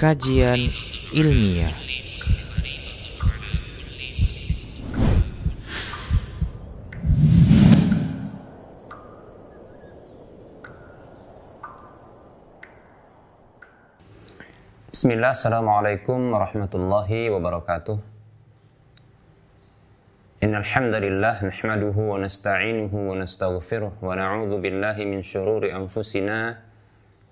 kajian ilmiah. Bismillah, Assalamualaikum warahmatullahi wabarakatuh. Innal hamdalillah nahmaduhu wa nasta'inuhu wa nastaghfiruh wa na'udzu billahi min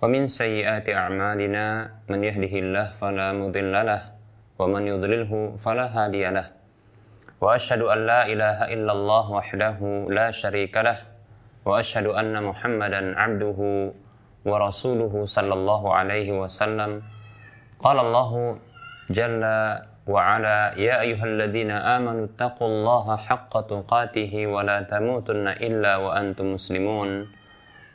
shururi anfusina wa min sayyiati a'malina man yahdihillahu fala mudhillalah wa man yudlilhu fala hadiyalah. Wa asyhadu an la ilaha illallah wahdahu la syarikalah wa asyhadu anna Muhammadan 'abduhu wa rasuluhu sallallahu alaihi wasallam. قال الله جل وعلا يا أيها الذين آمنوا اتقوا الله حق تقاته ولا تموتن إلا وأنتم مسلمون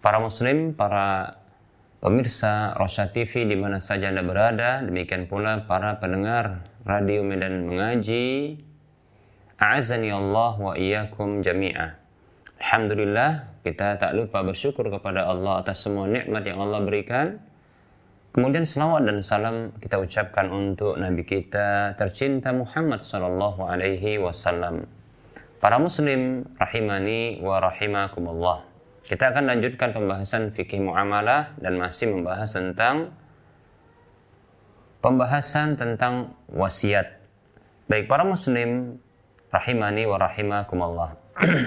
Para muslim, para pemirsa Rosya TV di mana saja Anda berada, demikian pula para pendengar Radio Medan Mengaji. A'azani Allah wa iyyakum jami'ah. Alhamdulillah kita tak lupa bersyukur kepada Allah atas semua nikmat yang Allah berikan. Kemudian selawat dan salam kita ucapkan untuk Nabi kita tercinta Muhammad sallallahu alaihi wasallam. Para muslim rahimani wa rahimakumullah. Kita akan lanjutkan pembahasan fikih muamalah dan masih membahas tentang pembahasan tentang wasiat. Baik para muslim rahimani wa rahimakumullah.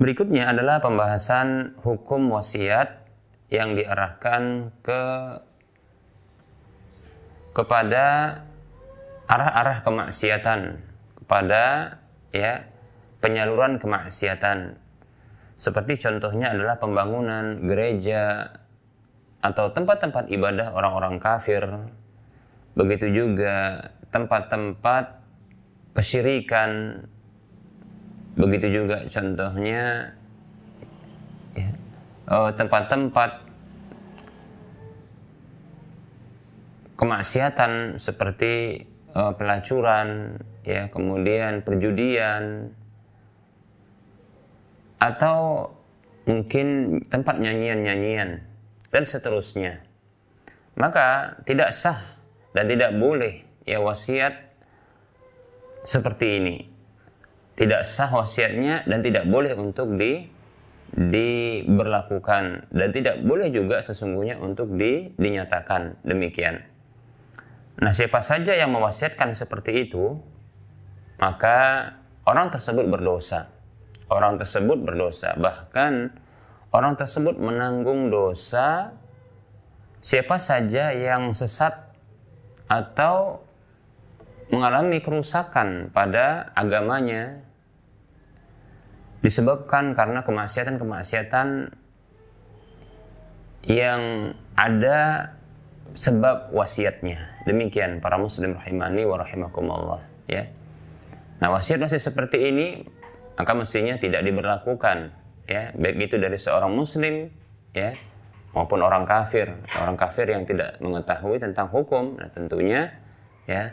Berikutnya adalah pembahasan hukum wasiat yang diarahkan ke kepada arah-arah kemaksiatan, kepada ya penyaluran kemaksiatan. Seperti contohnya adalah pembangunan gereja atau tempat-tempat ibadah orang-orang kafir. Begitu juga tempat-tempat kesyirikan Begitu juga contohnya ya, oh, tempat-tempat kemaksiatan seperti uh, pelacuran, ya, kemudian perjudian, atau mungkin tempat nyanyian-nyanyian dan seterusnya. Maka tidak sah dan tidak boleh ya wasiat seperti ini tidak sah wasiatnya dan tidak boleh untuk di diberlakukan dan tidak boleh juga sesungguhnya untuk di, dinyatakan demikian. Nah, siapa saja yang mewasiatkan seperti itu, maka orang tersebut berdosa. Orang tersebut berdosa, bahkan orang tersebut menanggung dosa siapa saja yang sesat atau mengalami kerusakan pada agamanya disebabkan karena kemaksiatan-kemaksiatan yang ada sebab wasiatnya. Demikian para muslim rahimani wa rahimakumullah ya. Nah, wasiat-wasiat seperti ini maka mestinya tidak diberlakukan ya, baik itu dari seorang muslim ya maupun orang kafir. Orang kafir yang tidak mengetahui tentang hukum, nah tentunya ya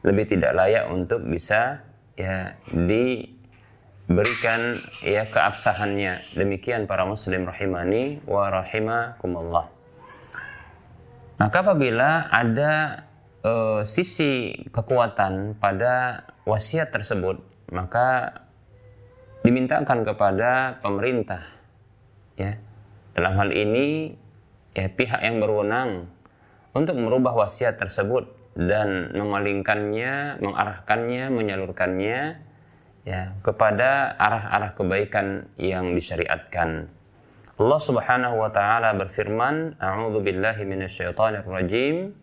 lebih tidak layak untuk bisa ya diberikan ya keabsahannya. Demikian para muslim rahimani wa rahimakumullah. Maka apabila ada uh, sisi kekuatan pada wasiat tersebut, maka dimintakan kepada pemerintah ya dalam hal ini ya pihak yang berwenang untuk merubah wasiat tersebut dan memalingkannya, mengarahkannya, menyalurkannya ya kepada arah-arah kebaikan yang disyariatkan. Allah Subhanahu wa taala berfirman, "A'udzu billahi minasyaitonir rajim."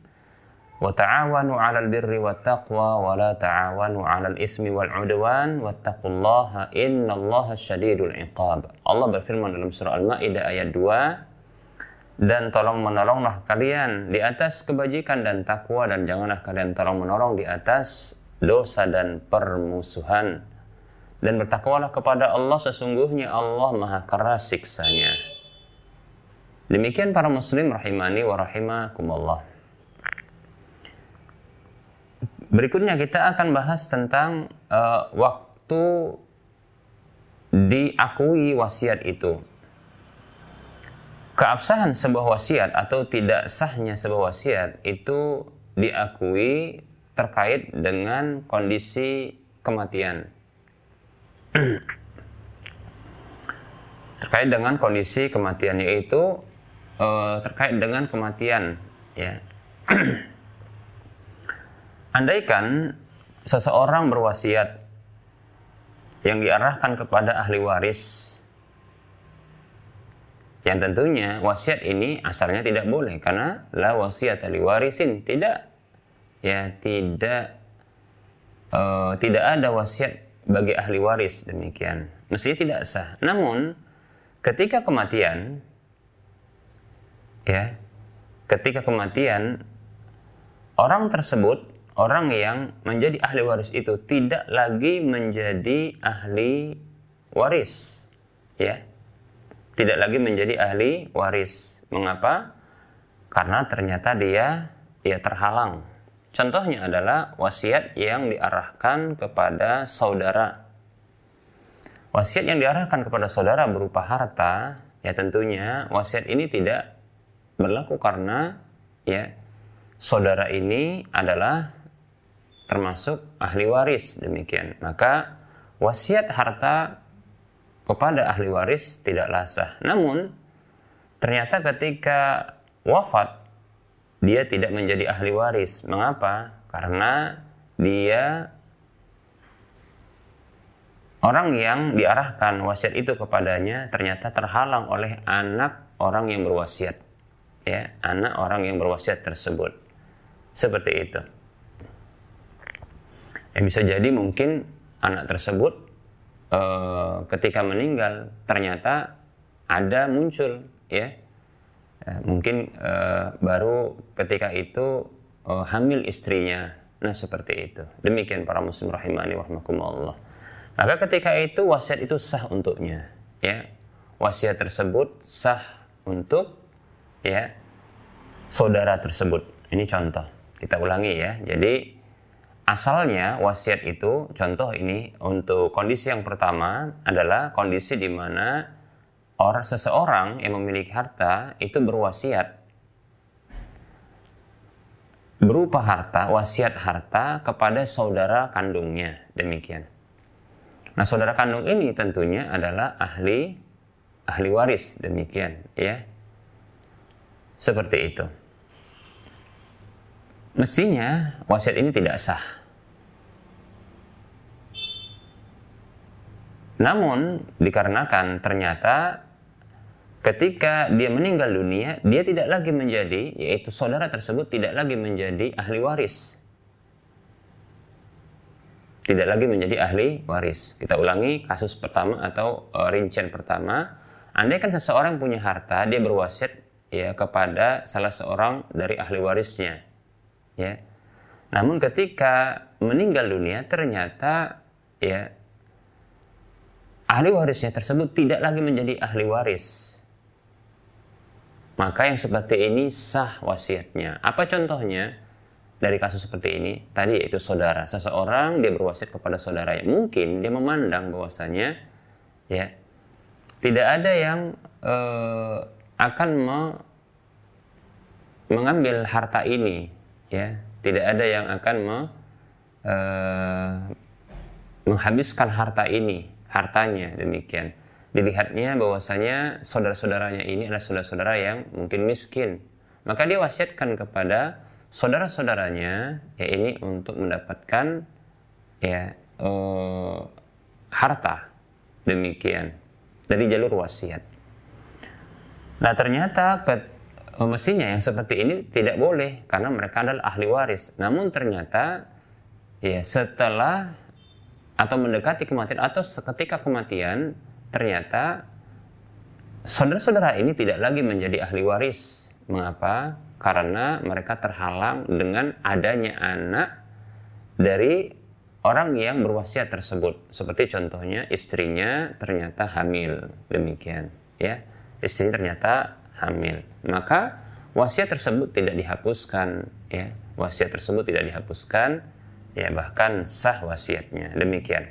Ta'awanu 'alal birri wat taqwa wa la ta'awanu 'alal ismi wal 'udwan wattaqullaha innallaha syadidul 'iqab. Allah berfirman dalam surah Al-Maidah ayat 2, dan tolong menolonglah kalian di atas kebajikan dan takwa dan janganlah kalian tolong menolong di atas dosa dan permusuhan. Dan bertakwalah kepada Allah sesungguhnya Allah maha keras siksanya. Demikian para muslim rahimani wa rahimakumullah berikutnya kita akan bahas tentang uh, waktu diakui wasiat itu keabsahan sebuah wasiat atau tidak sahnya sebuah wasiat itu diakui terkait dengan kondisi kematian. terkait dengan kondisi kematian yaitu uh, terkait dengan kematian ya. Andaikan seseorang berwasiat yang diarahkan kepada ahli waris yang tentunya wasiat ini asalnya tidak boleh karena la wasiat li warisin tidak ya tidak uh, tidak ada wasiat bagi ahli waris demikian. Mestinya tidak sah. Namun ketika kematian ya ketika kematian orang tersebut orang yang menjadi ahli waris itu tidak lagi menjadi ahli waris ya tidak lagi menjadi ahli waris. Mengapa? Karena ternyata dia ia terhalang. Contohnya adalah wasiat yang diarahkan kepada saudara. Wasiat yang diarahkan kepada saudara berupa harta, ya tentunya wasiat ini tidak berlaku karena ya saudara ini adalah termasuk ahli waris demikian. Maka wasiat harta kepada ahli waris tidaklah sah. Namun ternyata ketika wafat dia tidak menjadi ahli waris. Mengapa? Karena dia orang yang diarahkan wasiat itu kepadanya ternyata terhalang oleh anak orang yang berwasiat. Ya, anak orang yang berwasiat tersebut. Seperti itu. Ya, bisa jadi mungkin anak tersebut uh, ketika meninggal ternyata ada muncul ya. Uh, mungkin uh, baru ketika itu uh, hamil istrinya. Nah seperti itu. Demikian para muslim rahimani warahmatullah maka ketika itu wasiat itu sah untuknya ya. Wasiat tersebut sah untuk ya saudara tersebut. Ini contoh. Kita ulangi ya. Jadi asalnya wasiat itu contoh ini untuk kondisi yang pertama adalah kondisi di mana orang seseorang yang memiliki harta itu berwasiat berupa harta wasiat harta kepada saudara kandungnya demikian. Nah, saudara kandung ini tentunya adalah ahli ahli waris demikian ya. Seperti itu. Mestinya wasiat ini tidak sah. Namun dikarenakan ternyata ketika dia meninggal dunia, dia tidak lagi menjadi, yaitu saudara tersebut tidak lagi menjadi ahli waris. Tidak lagi menjadi ahli waris. Kita ulangi kasus pertama atau uh, rincian pertama. Andai kan seseorang punya harta, dia berwasiat ya kepada salah seorang dari ahli warisnya ya. Namun ketika meninggal dunia ternyata ya ahli warisnya tersebut tidak lagi menjadi ahli waris. Maka yang seperti ini sah wasiatnya. Apa contohnya dari kasus seperti ini? Tadi yaitu saudara. Seseorang dia berwasiat kepada saudaranya. Mungkin dia memandang bahwasanya ya tidak ada yang eh, akan me, mengambil harta ini ya tidak ada yang akan me, uh, menghabiskan harta ini hartanya demikian. Dilihatnya bahwasanya saudara-saudaranya ini adalah saudara-saudara yang mungkin miskin. Maka dia wasiatkan kepada saudara-saudaranya ya ini untuk mendapatkan ya uh, harta. Demikian. Dari jalur wasiat. Nah ternyata ke, uh, mestinya yang seperti ini tidak boleh karena mereka adalah ahli waris. Namun ternyata ya setelah atau mendekati kematian atau seketika kematian ternyata saudara-saudara ini tidak lagi menjadi ahli waris. Mengapa? Karena mereka terhalang dengan adanya anak dari orang yang berwasiat tersebut. Seperti contohnya istrinya ternyata hamil, demikian, ya. Istri ternyata hamil. Maka wasiat tersebut tidak dihapuskan, ya. Wasiat tersebut tidak dihapuskan, ya bahkan sah wasiatnya. Demikian.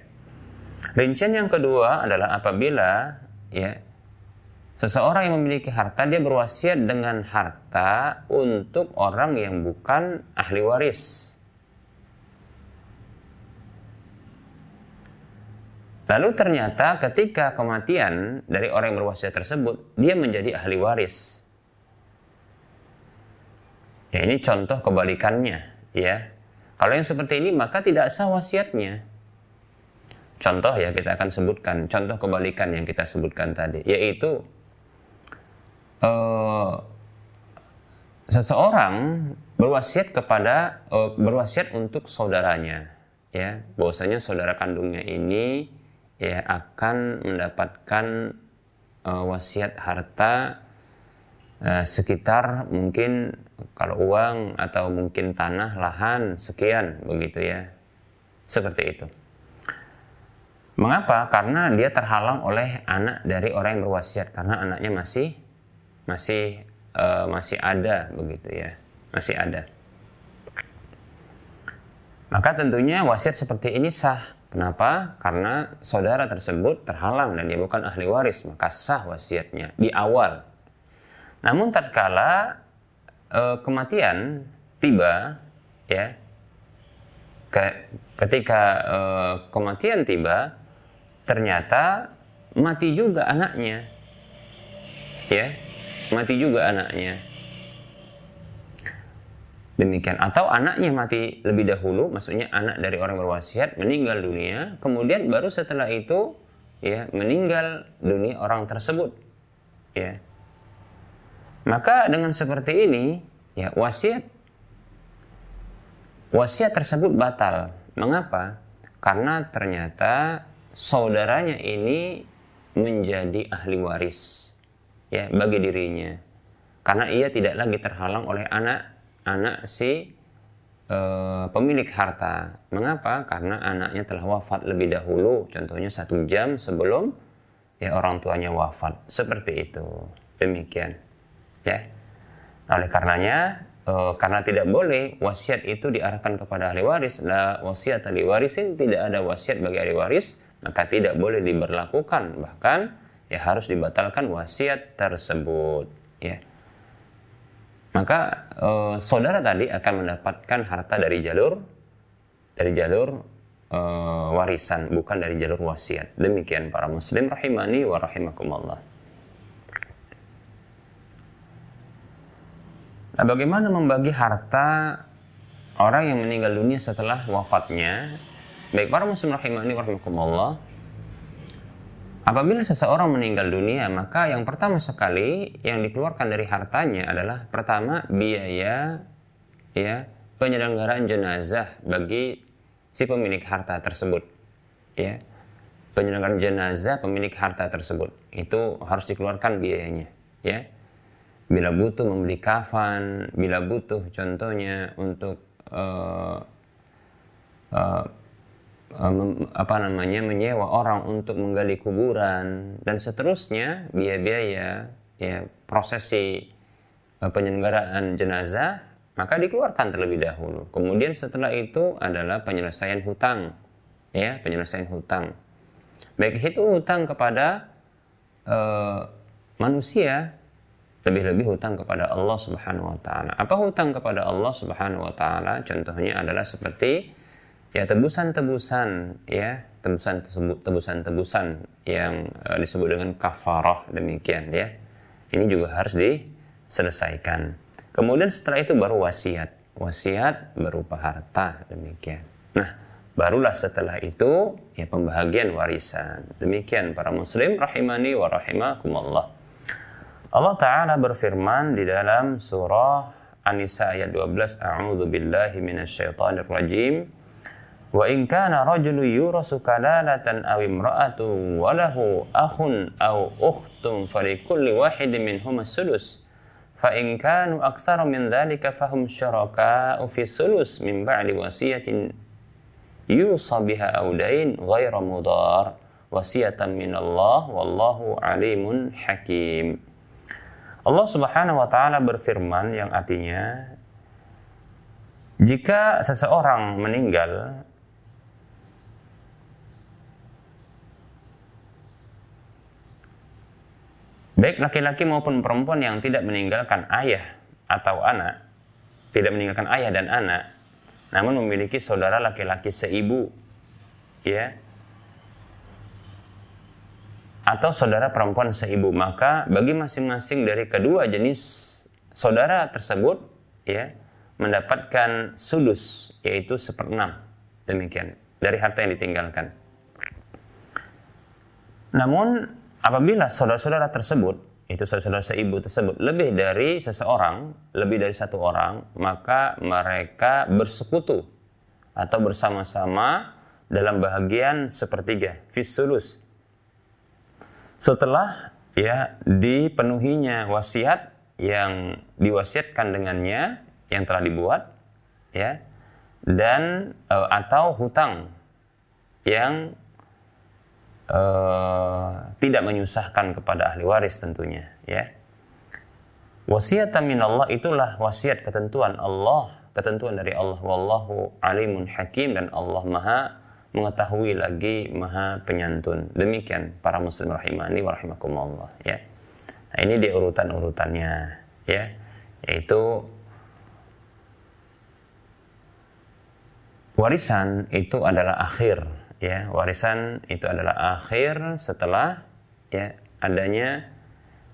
Rincian yang kedua adalah apabila ya seseorang yang memiliki harta dia berwasiat dengan harta untuk orang yang bukan ahli waris. Lalu ternyata ketika kematian dari orang yang berwasiat tersebut, dia menjadi ahli waris. Ya ini contoh kebalikannya, ya. Kalau yang seperti ini maka tidak sah wasiatnya. Contoh ya kita akan sebutkan, contoh kebalikan yang kita sebutkan tadi, yaitu uh, seseorang berwasiat kepada uh, berwasiat untuk saudaranya, ya, bahwasanya saudara kandungnya ini ya akan mendapatkan uh, wasiat harta uh, sekitar mungkin kalau uang atau mungkin tanah lahan sekian begitu ya. Seperti itu. Mengapa? Karena dia terhalang oleh anak dari orang yang berwasiat. Karena anaknya masih masih uh, masih ada begitu ya. Masih ada. Maka tentunya wasiat seperti ini sah Kenapa? Karena saudara tersebut terhalang dan dia bukan ahli waris, maka sah wasiatnya di awal. Namun tatkala e, kematian tiba, ya, ke, ketika e, kematian tiba, ternyata mati juga anaknya, ya, mati juga anaknya demikian. Atau anaknya mati lebih dahulu maksudnya anak dari orang berwasiat meninggal dunia kemudian baru setelah itu ya meninggal dunia orang tersebut ya. Maka dengan seperti ini ya wasiat wasiat tersebut batal. Mengapa? Karena ternyata saudaranya ini menjadi ahli waris ya bagi dirinya. Karena ia tidak lagi terhalang oleh anak anak si e, pemilik harta. Mengapa? Karena anaknya telah wafat lebih dahulu, contohnya satu jam sebelum ya orang tuanya wafat. Seperti itu. Demikian. Ya. Oleh karenanya, e, karena tidak boleh wasiat itu diarahkan kepada ahli waris, la wasiat ahli warisin tidak ada wasiat bagi ahli waris, maka tidak boleh diberlakukan. Bahkan ya harus dibatalkan wasiat tersebut. Ya maka uh, saudara tadi akan mendapatkan harta dari jalur dari jalur uh, warisan bukan dari jalur wasiat demikian para muslim rahimani wa rahimakumullah Nah, bagaimana membagi harta orang yang meninggal dunia setelah wafatnya? Baik para muslim rahimani wa rahimakumullah, Apabila seseorang meninggal dunia, maka yang pertama sekali yang dikeluarkan dari hartanya adalah pertama biaya ya penyelenggaraan jenazah bagi si pemilik harta tersebut. Ya. Penyelenggaraan jenazah pemilik harta tersebut itu harus dikeluarkan biayanya, ya. Bila butuh membeli kafan, bila butuh contohnya untuk uh, uh, apa namanya menyewa orang untuk menggali kuburan dan seterusnya biaya-biaya ya prosesi penyelenggaraan jenazah maka dikeluarkan terlebih dahulu. Kemudian setelah itu adalah penyelesaian hutang ya penyelesaian hutang baik itu hutang kepada uh, manusia lebih-lebih hutang kepada Allah Subhanahu wa taala. Apa hutang kepada Allah Subhanahu wa taala? Contohnya adalah seperti ya tebusan-tebusan ya tebusan tebusan-tebusan yang uh, disebut dengan kafarah demikian ya ini juga harus diselesaikan Kemudian setelah itu baru wasiat. Wasiat berupa harta demikian. Nah, barulah setelah itu ya pembahagian warisan. Demikian para muslim rahimani wa rahimakumullah. Allah taala berfirman di dalam surah An-Nisa ayat 12, A'udzu billahi minasyaitonir rajim. Wa in kana rajulu yurasu kalalatan aw imra'atu wa lahu akhun aw ukhtun falikulli wahidin minhum as-sudus. Fa in kanu aktsara min dzalika fahum syuraka'u fi sulus min ba'di wasiyatin yusa biha aw dain ghairu mudar wasiyatan min Allah wallahu alimun hakim. Allah Subhanahu wa taala berfirman yang artinya jika seseorang meninggal baik laki-laki maupun perempuan yang tidak meninggalkan ayah atau anak, tidak meninggalkan ayah dan anak, namun memiliki saudara laki-laki seibu, ya, atau saudara perempuan seibu maka bagi masing-masing dari kedua jenis saudara tersebut ya mendapatkan sudus yaitu seperenam. Demikian dari harta yang ditinggalkan. Namun apabila saudara-saudara tersebut itu saudara seibu tersebut lebih dari seseorang lebih dari satu orang maka mereka bersekutu atau bersama-sama dalam bahagian sepertiga fisulus. Setelah ya dipenuhinya wasiat yang diwasiatkan dengannya yang telah dibuat ya dan e, atau hutang yang e, tidak menyusahkan kepada ahli waris tentunya ya wasiat Allah itulah wasiat ketentuan Allah ketentuan dari Allah wallahu alimun hakim dan Allah maha mengetahui lagi maha penyantun. Demikian para muslim rahimani wa rahimakumullah ya. Nah, ini di urutan-urutannya ya. Yaitu warisan itu adalah akhir ya. Warisan itu adalah akhir setelah ya adanya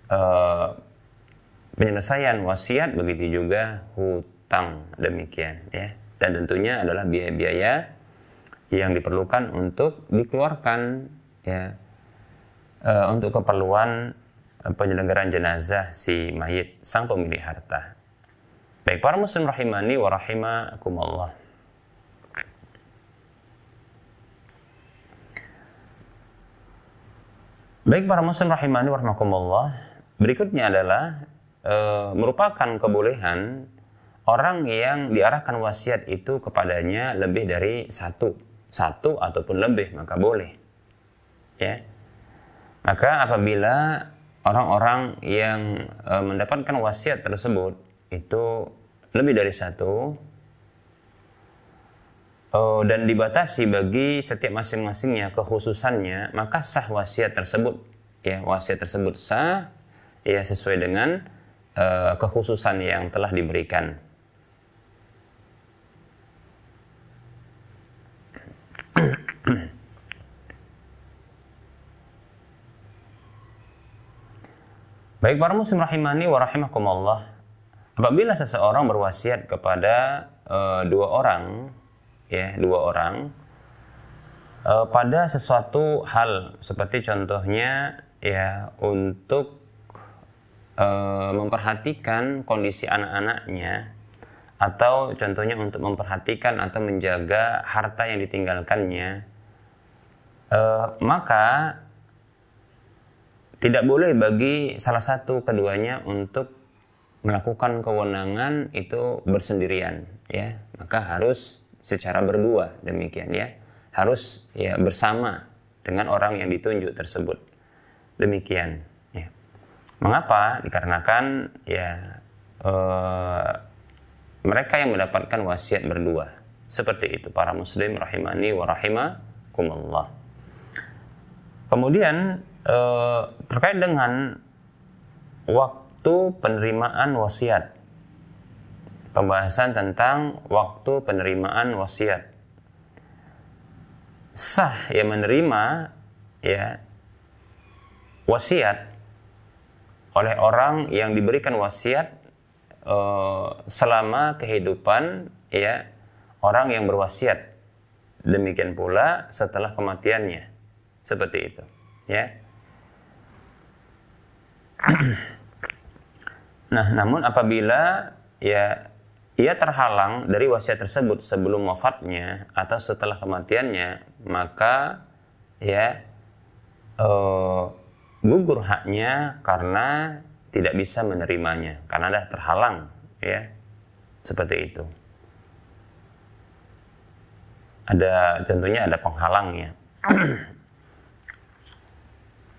uh, penyelesaian wasiat begitu juga hutang demikian ya. Dan tentunya adalah biaya-biaya yang diperlukan untuk dikeluarkan ya e, untuk keperluan penyelenggaraan jenazah si mayit sang pemilik harta. Baik para muslim rahimani wa rahimakumullah. Baik para muslim rahimani wa rahimakumullah. Berikutnya adalah e, merupakan kebolehan orang yang diarahkan wasiat itu kepadanya lebih dari satu. Satu ataupun lebih maka boleh. Ya. Maka apabila orang-orang yang e, mendapatkan wasiat tersebut itu lebih dari satu e, dan dibatasi bagi setiap masing-masingnya kekhususannya maka sah wasiat tersebut ya wasiat tersebut sah ya sesuai dengan e, kekhususan yang telah diberikan Baik para muslim rahimani wa rahimakumullah. Apabila seseorang berwasiat kepada uh, dua orang, ya dua orang, uh, pada sesuatu hal seperti contohnya ya untuk uh, memperhatikan kondisi anak-anaknya atau contohnya untuk memperhatikan atau menjaga harta yang ditinggalkannya, uh, maka tidak boleh bagi salah satu keduanya untuk melakukan kewenangan itu bersendirian ya. Maka harus secara berdua demikian ya. Harus ya bersama dengan orang yang ditunjuk tersebut. Demikian ya. Mengapa? Dikarenakan ya eh, mereka yang mendapatkan wasiat berdua. Seperti itu para muslim rahimani wa rahimakumullah. Kemudian eh, terkait dengan waktu penerimaan wasiat. Pembahasan tentang waktu penerimaan wasiat. Sah yang menerima ya wasiat oleh orang yang diberikan wasiat uh, selama kehidupan ya orang yang berwasiat. Demikian pula setelah kematiannya. Seperti itu, ya. nah, namun apabila ya ia terhalang dari wasiat tersebut sebelum wafatnya atau setelah kematiannya, maka ya uh, gugur haknya karena tidak bisa menerimanya karena dah terhalang ya seperti itu. Ada contohnya ada penghalangnya.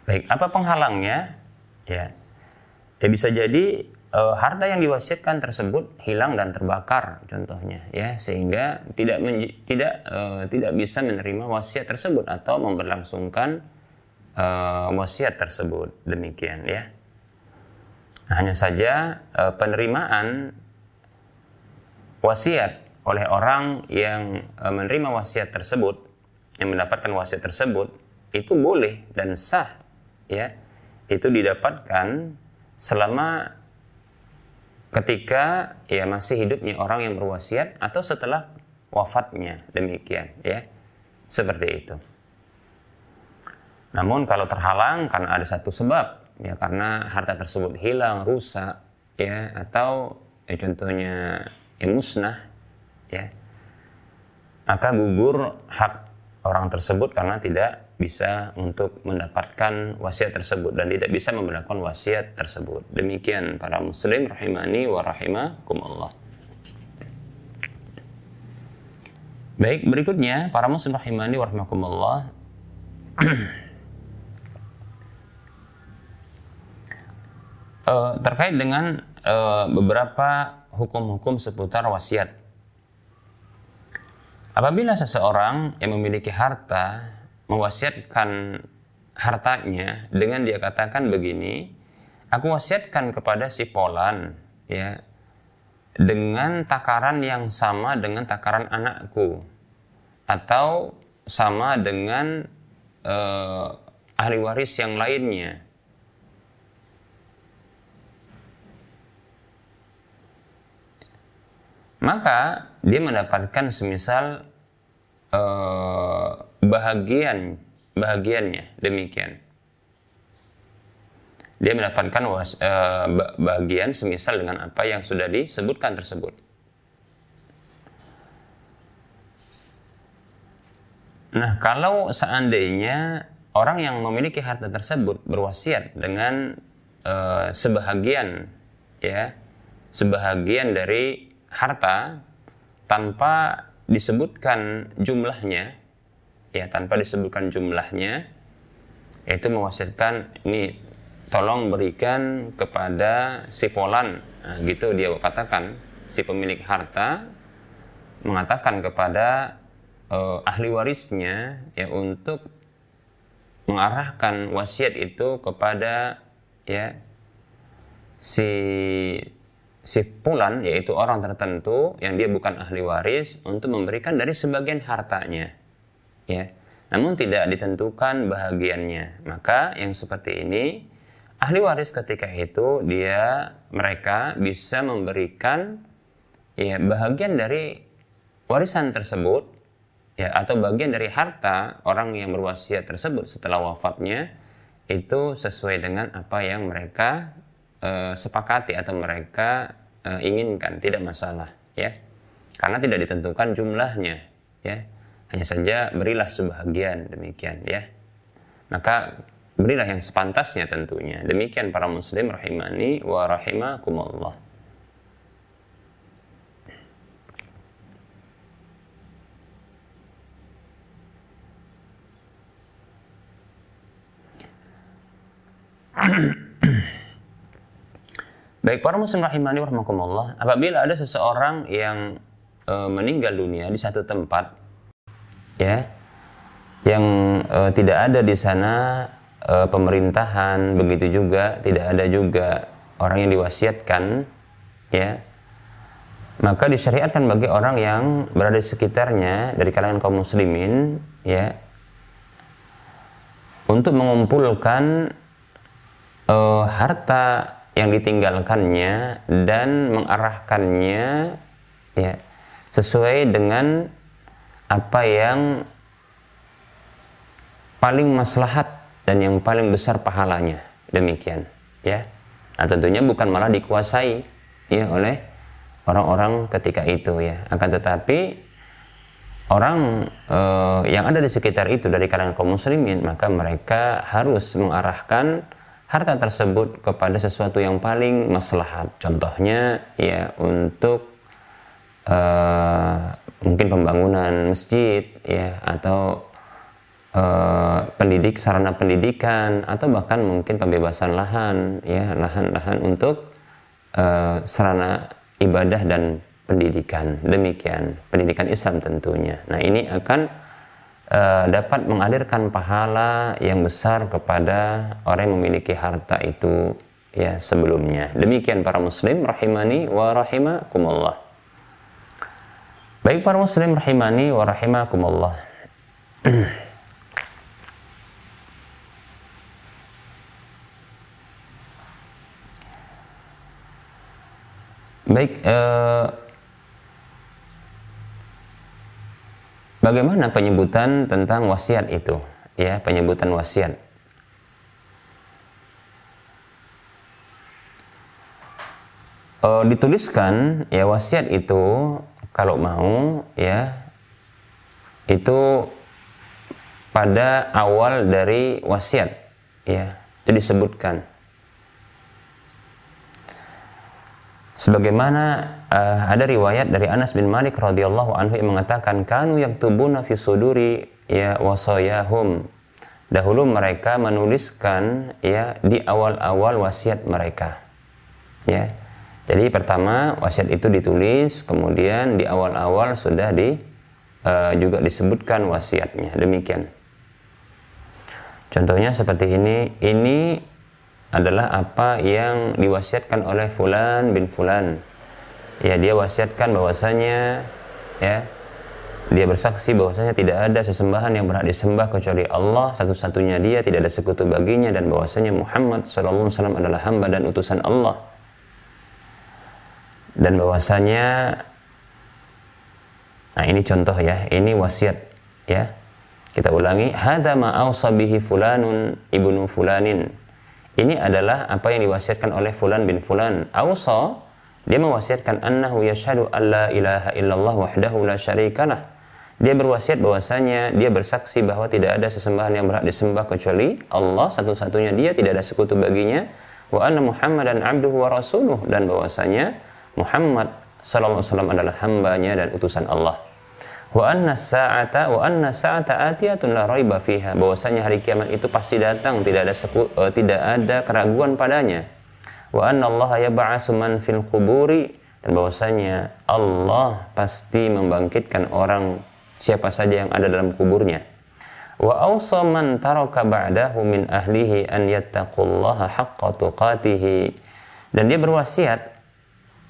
Baik apa penghalangnya? Ya ya bisa jadi e, harta yang diwasiatkan tersebut hilang dan terbakar contohnya ya. Sehingga tidak tidak e, tidak bisa menerima wasiat tersebut atau memberlangsungkan uh, wasiat tersebut. Demikian ya. Hanya saja uh, penerimaan wasiat oleh orang yang uh, menerima wasiat tersebut yang mendapatkan wasiat tersebut itu boleh dan sah ya. Itu didapatkan selama ketika ya masih hidupnya orang yang berwasiat atau setelah wafatnya demikian ya. Seperti itu. Namun kalau terhalang karena ada satu sebab ya karena harta tersebut hilang, rusak ya atau ya, contohnya ya, musnah ya maka gugur hak orang tersebut karena tidak bisa untuk mendapatkan wasiat tersebut dan tidak bisa membenarkan wasiat tersebut. Demikian para muslim rahimani wa rahimakumullah. Baik, berikutnya para muslim rahimani wa rahimakumullah uh, terkait dengan uh, beberapa hukum-hukum seputar wasiat. Apabila seseorang yang memiliki harta mewasiatkan hartanya dengan dia katakan begini, aku wasiatkan kepada si Polan ya dengan takaran yang sama dengan takaran anakku atau sama dengan uh, ahli waris yang lainnya. Maka dia mendapatkan semisal eh, bahagian bahagiannya demikian. Dia mendapatkan was, eh, bahagian semisal dengan apa yang sudah disebutkan tersebut. Nah kalau seandainya orang yang memiliki harta tersebut berwasiat dengan eh, sebahagian ya sebahagian dari harta tanpa disebutkan jumlahnya ya tanpa disebutkan jumlahnya yaitu mewasiatkan ini tolong berikan kepada si polan. Nah, gitu dia katakan. Si pemilik harta mengatakan kepada uh, ahli warisnya ya untuk mengarahkan wasiat itu kepada ya si si fulan yaitu orang tertentu yang dia bukan ahli waris untuk memberikan dari sebagian hartanya ya. Namun tidak ditentukan bahagiannya. Maka yang seperti ini ahli waris ketika itu dia mereka bisa memberikan ya bahagian dari warisan tersebut ya atau bagian dari harta orang yang berwasiat tersebut setelah wafatnya itu sesuai dengan apa yang mereka uh, sepakati atau mereka uh, inginkan. Tidak masalah ya. Karena tidak ditentukan jumlahnya ya hanya saja berilah sebahagian demikian ya. Maka berilah yang sepantasnya tentunya. Demikian para muslim rahimani wa rahimakumullah. Baik para muslim rahimani warahmatullah, apabila ada seseorang yang e, meninggal dunia di satu tempat ya yang e, tidak ada di sana e, pemerintahan, begitu juga tidak ada juga orang yang diwasiatkan ya. Maka disyariatkan bagi orang yang berada di sekitarnya dari kalangan kaum muslimin ya untuk mengumpulkan uh, harta yang ditinggalkannya dan mengarahkannya ya sesuai dengan apa yang paling maslahat dan yang paling besar pahalanya. Demikian ya. Nah tentunya bukan malah dikuasai ya oleh orang-orang ketika itu ya. Akan tetapi orang eh, yang ada di sekitar itu dari kalangan kaum muslimin maka mereka harus mengarahkan harta tersebut kepada sesuatu yang paling maslahat. Contohnya ya untuk uh, mungkin pembangunan masjid ya atau uh, pendidik sarana pendidikan atau bahkan mungkin pembebasan lahan ya lahan-lahan untuk uh, sarana ibadah dan pendidikan. Demikian pendidikan Islam tentunya. Nah, ini akan uh, dapat mengalirkan pahala yang besar kepada orang yang memiliki harta itu ya sebelumnya. Demikian para muslim rahimani wa rahimakumullah. Baik para muslim rahimani wa rahimakumullah. Baik, uh, Bagaimana penyebutan tentang wasiat itu? Ya, penyebutan wasiat. E, dituliskan ya wasiat itu kalau mau ya itu pada awal dari wasiat ya itu disebutkan Sebagaimana uh, ada riwayat dari Anas bin Malik radhiyallahu anhu yang mengatakan kanu yang fi suduri ya wasayahum. Dahulu mereka menuliskan ya di awal-awal wasiat mereka. Ya. Jadi pertama wasiat itu ditulis, kemudian di awal-awal sudah di uh, juga disebutkan wasiatnya. Demikian. Contohnya seperti ini, ini adalah apa yang diwasiatkan oleh fulan bin fulan. Ya, dia wasiatkan bahwasanya ya dia bersaksi bahwasanya tidak ada sesembahan yang berhak disembah kecuali Allah satu-satunya dia tidak ada sekutu baginya dan bahwasanya Muhammad SAW adalah hamba dan utusan Allah dan bahwasanya nah ini contoh ya ini wasiat ya. Kita ulangi hada ma fulanun ibnu fulanin. Ini adalah apa yang diwasiatkan oleh fulan bin fulan. Ausa dia mewasiatkan annahu yashhadu alla ilaha illallah wahdahu la syarikalah. Dia berwasiat bahwasanya dia bersaksi bahwa tidak ada sesembahan yang berhak disembah kecuali Allah. Satu-satunya dia tidak ada sekutu baginya. Wa anna Muhammadan abduhu wa rasuluh. Dan bahwasanya Muhammad sallallahu alaihi wasallam adalah hambanya dan utusan Allah. Wa anna sa'ata wa anna sa'ata atiyatun la raiba fiha. Bahwasanya hari kiamat itu pasti datang tidak ada seku, uh, tidak ada keraguan padanya. Wa anna Allah yab'atsu man fil quburi. Dan bahwasanya Allah pasti membangkitkan orang siapa saja yang ada dalam kuburnya. Wa awsa man taraka ba'dahu min ahlihi an yattaqullaha haqqa tuqatihi. Dan dia berwasiat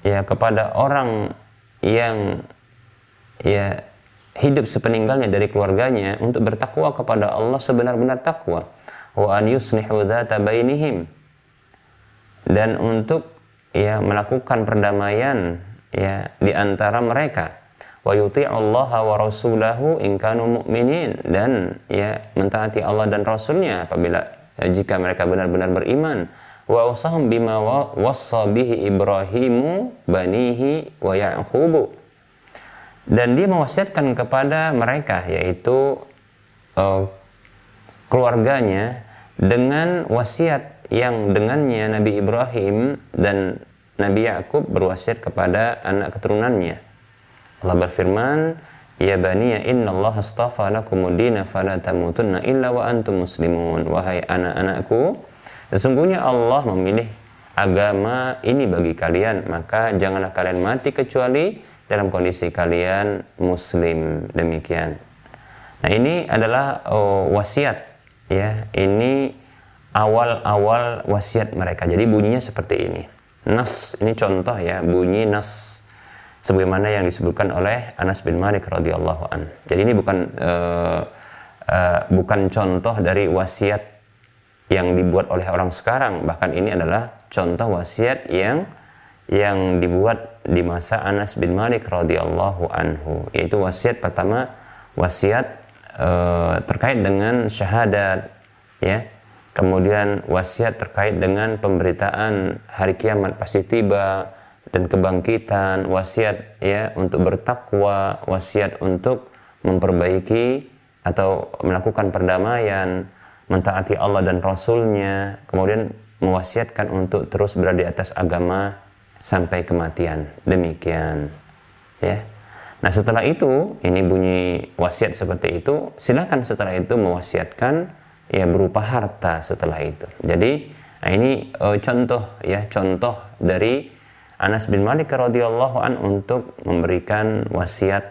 ya kepada orang yang ya hidup sepeninggalnya dari keluarganya untuk bertakwa kepada Allah sebenar-benar takwa. Wa an yuslihu dzata bainihim. Dan untuk ya melakukan perdamaian ya di antara mereka. Wa Allah wa rasulahu in kanu mu'minin. Dan ya mentaati Allah dan rasulnya apabila ya, jika mereka benar-benar beriman wa usahum bima wassa bihi Ibrahimu banihi wa Yaqubu dan dia mewasiatkan kepada mereka yaitu uh, keluarganya dengan wasiat yang dengannya Nabi Ibrahim dan Nabi Yakub berwasiat kepada anak keturunannya. Allah berfirman, Ya bani inna Allah astafa lakumudina fala tamutunna illa wa antum muslimun. Wahai anak-anakku, sesungguhnya Allah memilih agama ini bagi kalian, maka janganlah kalian mati kecuali dalam kondisi kalian muslim demikian. Nah, ini adalah oh, wasiat ya. Ini awal-awal wasiat mereka. Jadi bunyinya seperti ini. Nas ini contoh ya, bunyi nas sebagaimana yang disebutkan oleh Anas bin Malik radhiyallahu an. Jadi ini bukan uh, uh, bukan contoh dari wasiat yang dibuat oleh orang sekarang. Bahkan ini adalah contoh wasiat yang yang dibuat di masa Anas bin Malik radhiyallahu anhu. Yaitu wasiat pertama wasiat e, terkait dengan syahadat ya. Kemudian wasiat terkait dengan pemberitaan hari kiamat pasti tiba dan kebangkitan wasiat ya untuk bertakwa wasiat untuk memperbaiki atau melakukan perdamaian mentaati Allah dan Rasulnya kemudian mewasiatkan untuk terus berada di atas agama sampai kematian. Demikian. Ya. Nah, setelah itu ini bunyi wasiat seperti itu, silakan setelah itu mewasiatkan ya berupa harta setelah itu. Jadi, nah ini uh, contoh ya, contoh dari Anas bin Malik radhiyallahu an untuk memberikan wasiat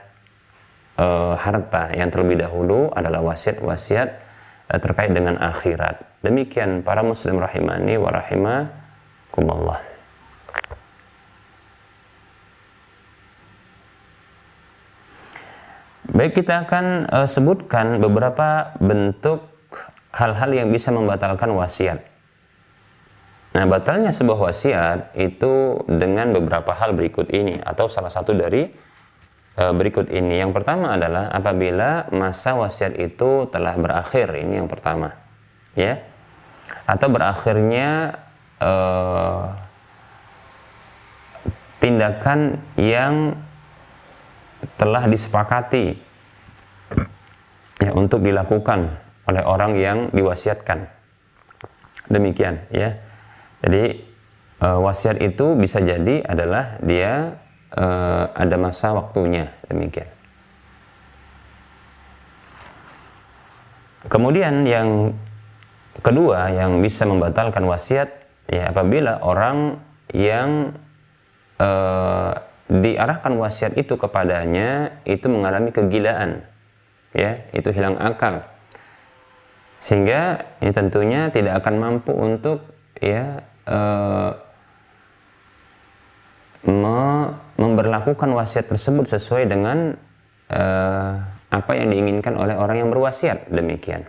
uh, harta yang terlebih dahulu adalah wasiat-wasiat terkait dengan akhirat. Demikian para muslim rahimani wa rahimakumullah. Baik kita akan uh, sebutkan beberapa bentuk hal-hal yang bisa membatalkan wasiat. Nah, batalnya sebuah wasiat itu dengan beberapa hal berikut ini atau salah satu dari berikut ini. Yang pertama adalah apabila masa wasiat itu telah berakhir. Ini yang pertama. Ya. Atau berakhirnya uh, tindakan yang telah disepakati ya untuk dilakukan oleh orang yang diwasiatkan. Demikian ya. Jadi e, wasiat itu bisa jadi adalah dia e, ada masa waktunya demikian. Kemudian yang kedua yang bisa membatalkan wasiat ya apabila orang yang e, diarahkan wasiat itu kepadanya itu mengalami kegilaan ya itu hilang akal sehingga ini tentunya tidak akan mampu untuk ya me, memberlakukan wasiat tersebut sesuai dengan e, apa yang diinginkan oleh orang yang berwasiat demikian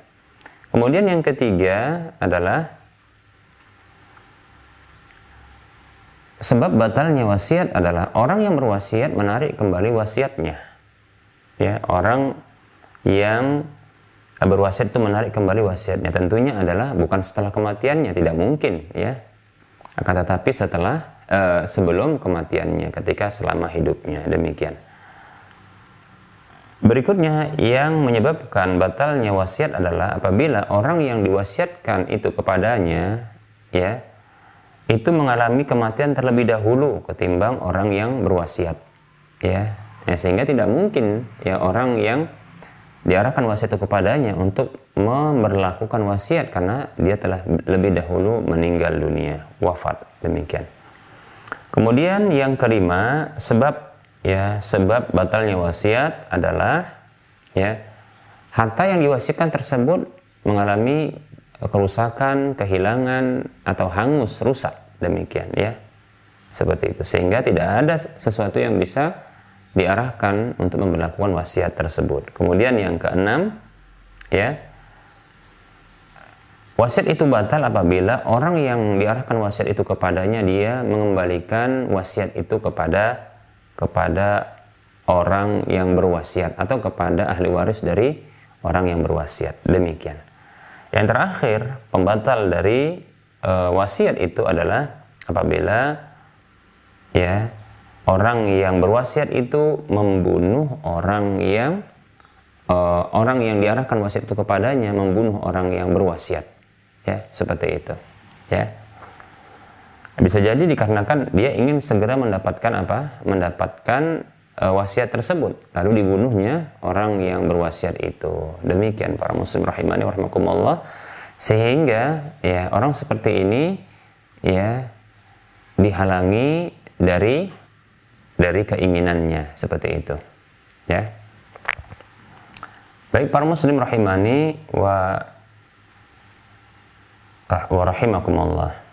kemudian yang ketiga adalah sebab batalnya wasiat adalah orang yang berwasiat menarik kembali wasiatnya. Ya, orang yang berwasiat itu menarik kembali wasiatnya. Tentunya adalah bukan setelah kematiannya, tidak mungkin, ya. Akan tetapi setelah uh, sebelum kematiannya, ketika selama hidupnya. Demikian. Berikutnya yang menyebabkan batalnya wasiat adalah apabila orang yang diwasiatkan itu kepadanya, ya, itu mengalami kematian terlebih dahulu ketimbang orang yang berwasiat ya, ya sehingga tidak mungkin ya orang yang diarahkan wasiat itu kepadanya untuk memperlakukan wasiat karena dia telah lebih dahulu meninggal dunia wafat. Demikian kemudian yang kelima sebab ya sebab batalnya wasiat adalah ya harta yang diwasiatkan tersebut mengalami kerusakan, kehilangan atau hangus, rusak. Demikian ya. Seperti itu. Sehingga tidak ada sesuatu yang bisa diarahkan untuk memperlakukan wasiat tersebut. Kemudian yang keenam ya. Wasiat itu batal apabila orang yang diarahkan wasiat itu kepadanya dia mengembalikan wasiat itu kepada kepada orang yang berwasiat atau kepada ahli waris dari orang yang berwasiat. Demikian. Yang terakhir, pembatal dari e, wasiat itu adalah apabila ya orang yang berwasiat itu membunuh orang yang e, orang yang diarahkan wasiat itu kepadanya membunuh orang yang berwasiat. Ya, seperti itu. Ya. Bisa jadi dikarenakan dia ingin segera mendapatkan apa? Mendapatkan e, wasiat tersebut lalu dibunuhnya orang yang berwasiat itu demikian para muslim rahimani warahmatullah sehingga ya orang seperti ini ya dihalangi dari dari keinginannya seperti itu ya baik para muslim rahimani wa wa rahimakumullah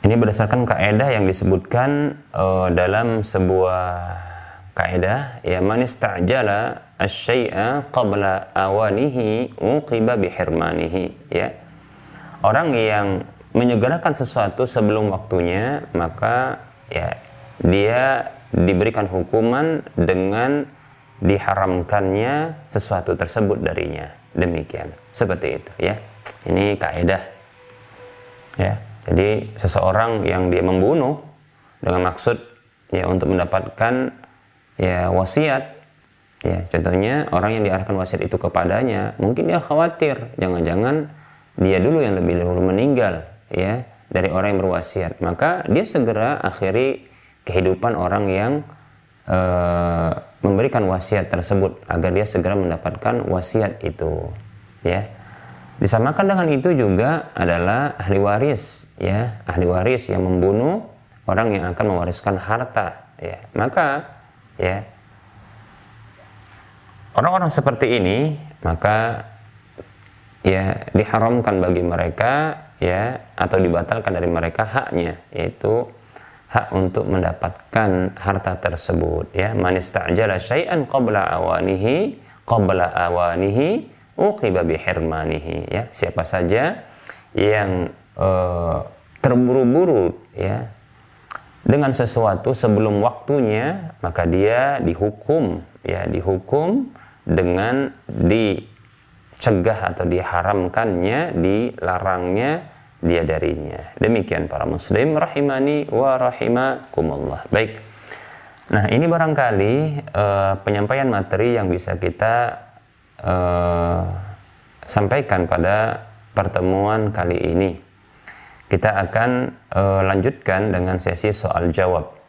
Ini berdasarkan kaidah yang disebutkan uh, dalam sebuah kaidah ya man istajala asy-syai'a qabla awanihi uqiba bihirmanihi ya. Orang yang menyegerakan sesuatu sebelum waktunya maka ya dia diberikan hukuman dengan diharamkannya sesuatu tersebut darinya. Demikian. Seperti itu ya. Ini kaidah. Ya. Jadi seseorang yang dia membunuh dengan maksud ya untuk mendapatkan ya wasiat ya contohnya orang yang diarahkan wasiat itu kepadanya mungkin dia khawatir jangan-jangan dia dulu yang lebih dahulu meninggal ya dari orang yang berwasiat. Maka dia segera akhiri kehidupan orang yang uh, memberikan wasiat tersebut agar dia segera mendapatkan wasiat itu ya. Disamakan dengan itu juga adalah ahli waris, ya, ahli waris yang membunuh orang yang akan mewariskan harta, ya. Maka, ya, orang-orang seperti ini, maka ya diharamkan bagi mereka, ya, atau dibatalkan dari mereka haknya, yaitu hak untuk mendapatkan harta tersebut, ya. Man istajala syai'an qabla awanihi, qabla awanihi uqiba bihirmanihi ya siapa saja yang uh, terburu-buru ya dengan sesuatu sebelum waktunya maka dia dihukum ya dihukum dengan dicegah atau diharamkannya dilarangnya dia darinya demikian para muslim rahimani wa rahimakumullah baik nah ini barangkali uh, penyampaian materi yang bisa kita uh, sampaikan pada pertemuan kali ini. Kita akan uh, lanjutkan dengan sesi soal jawab.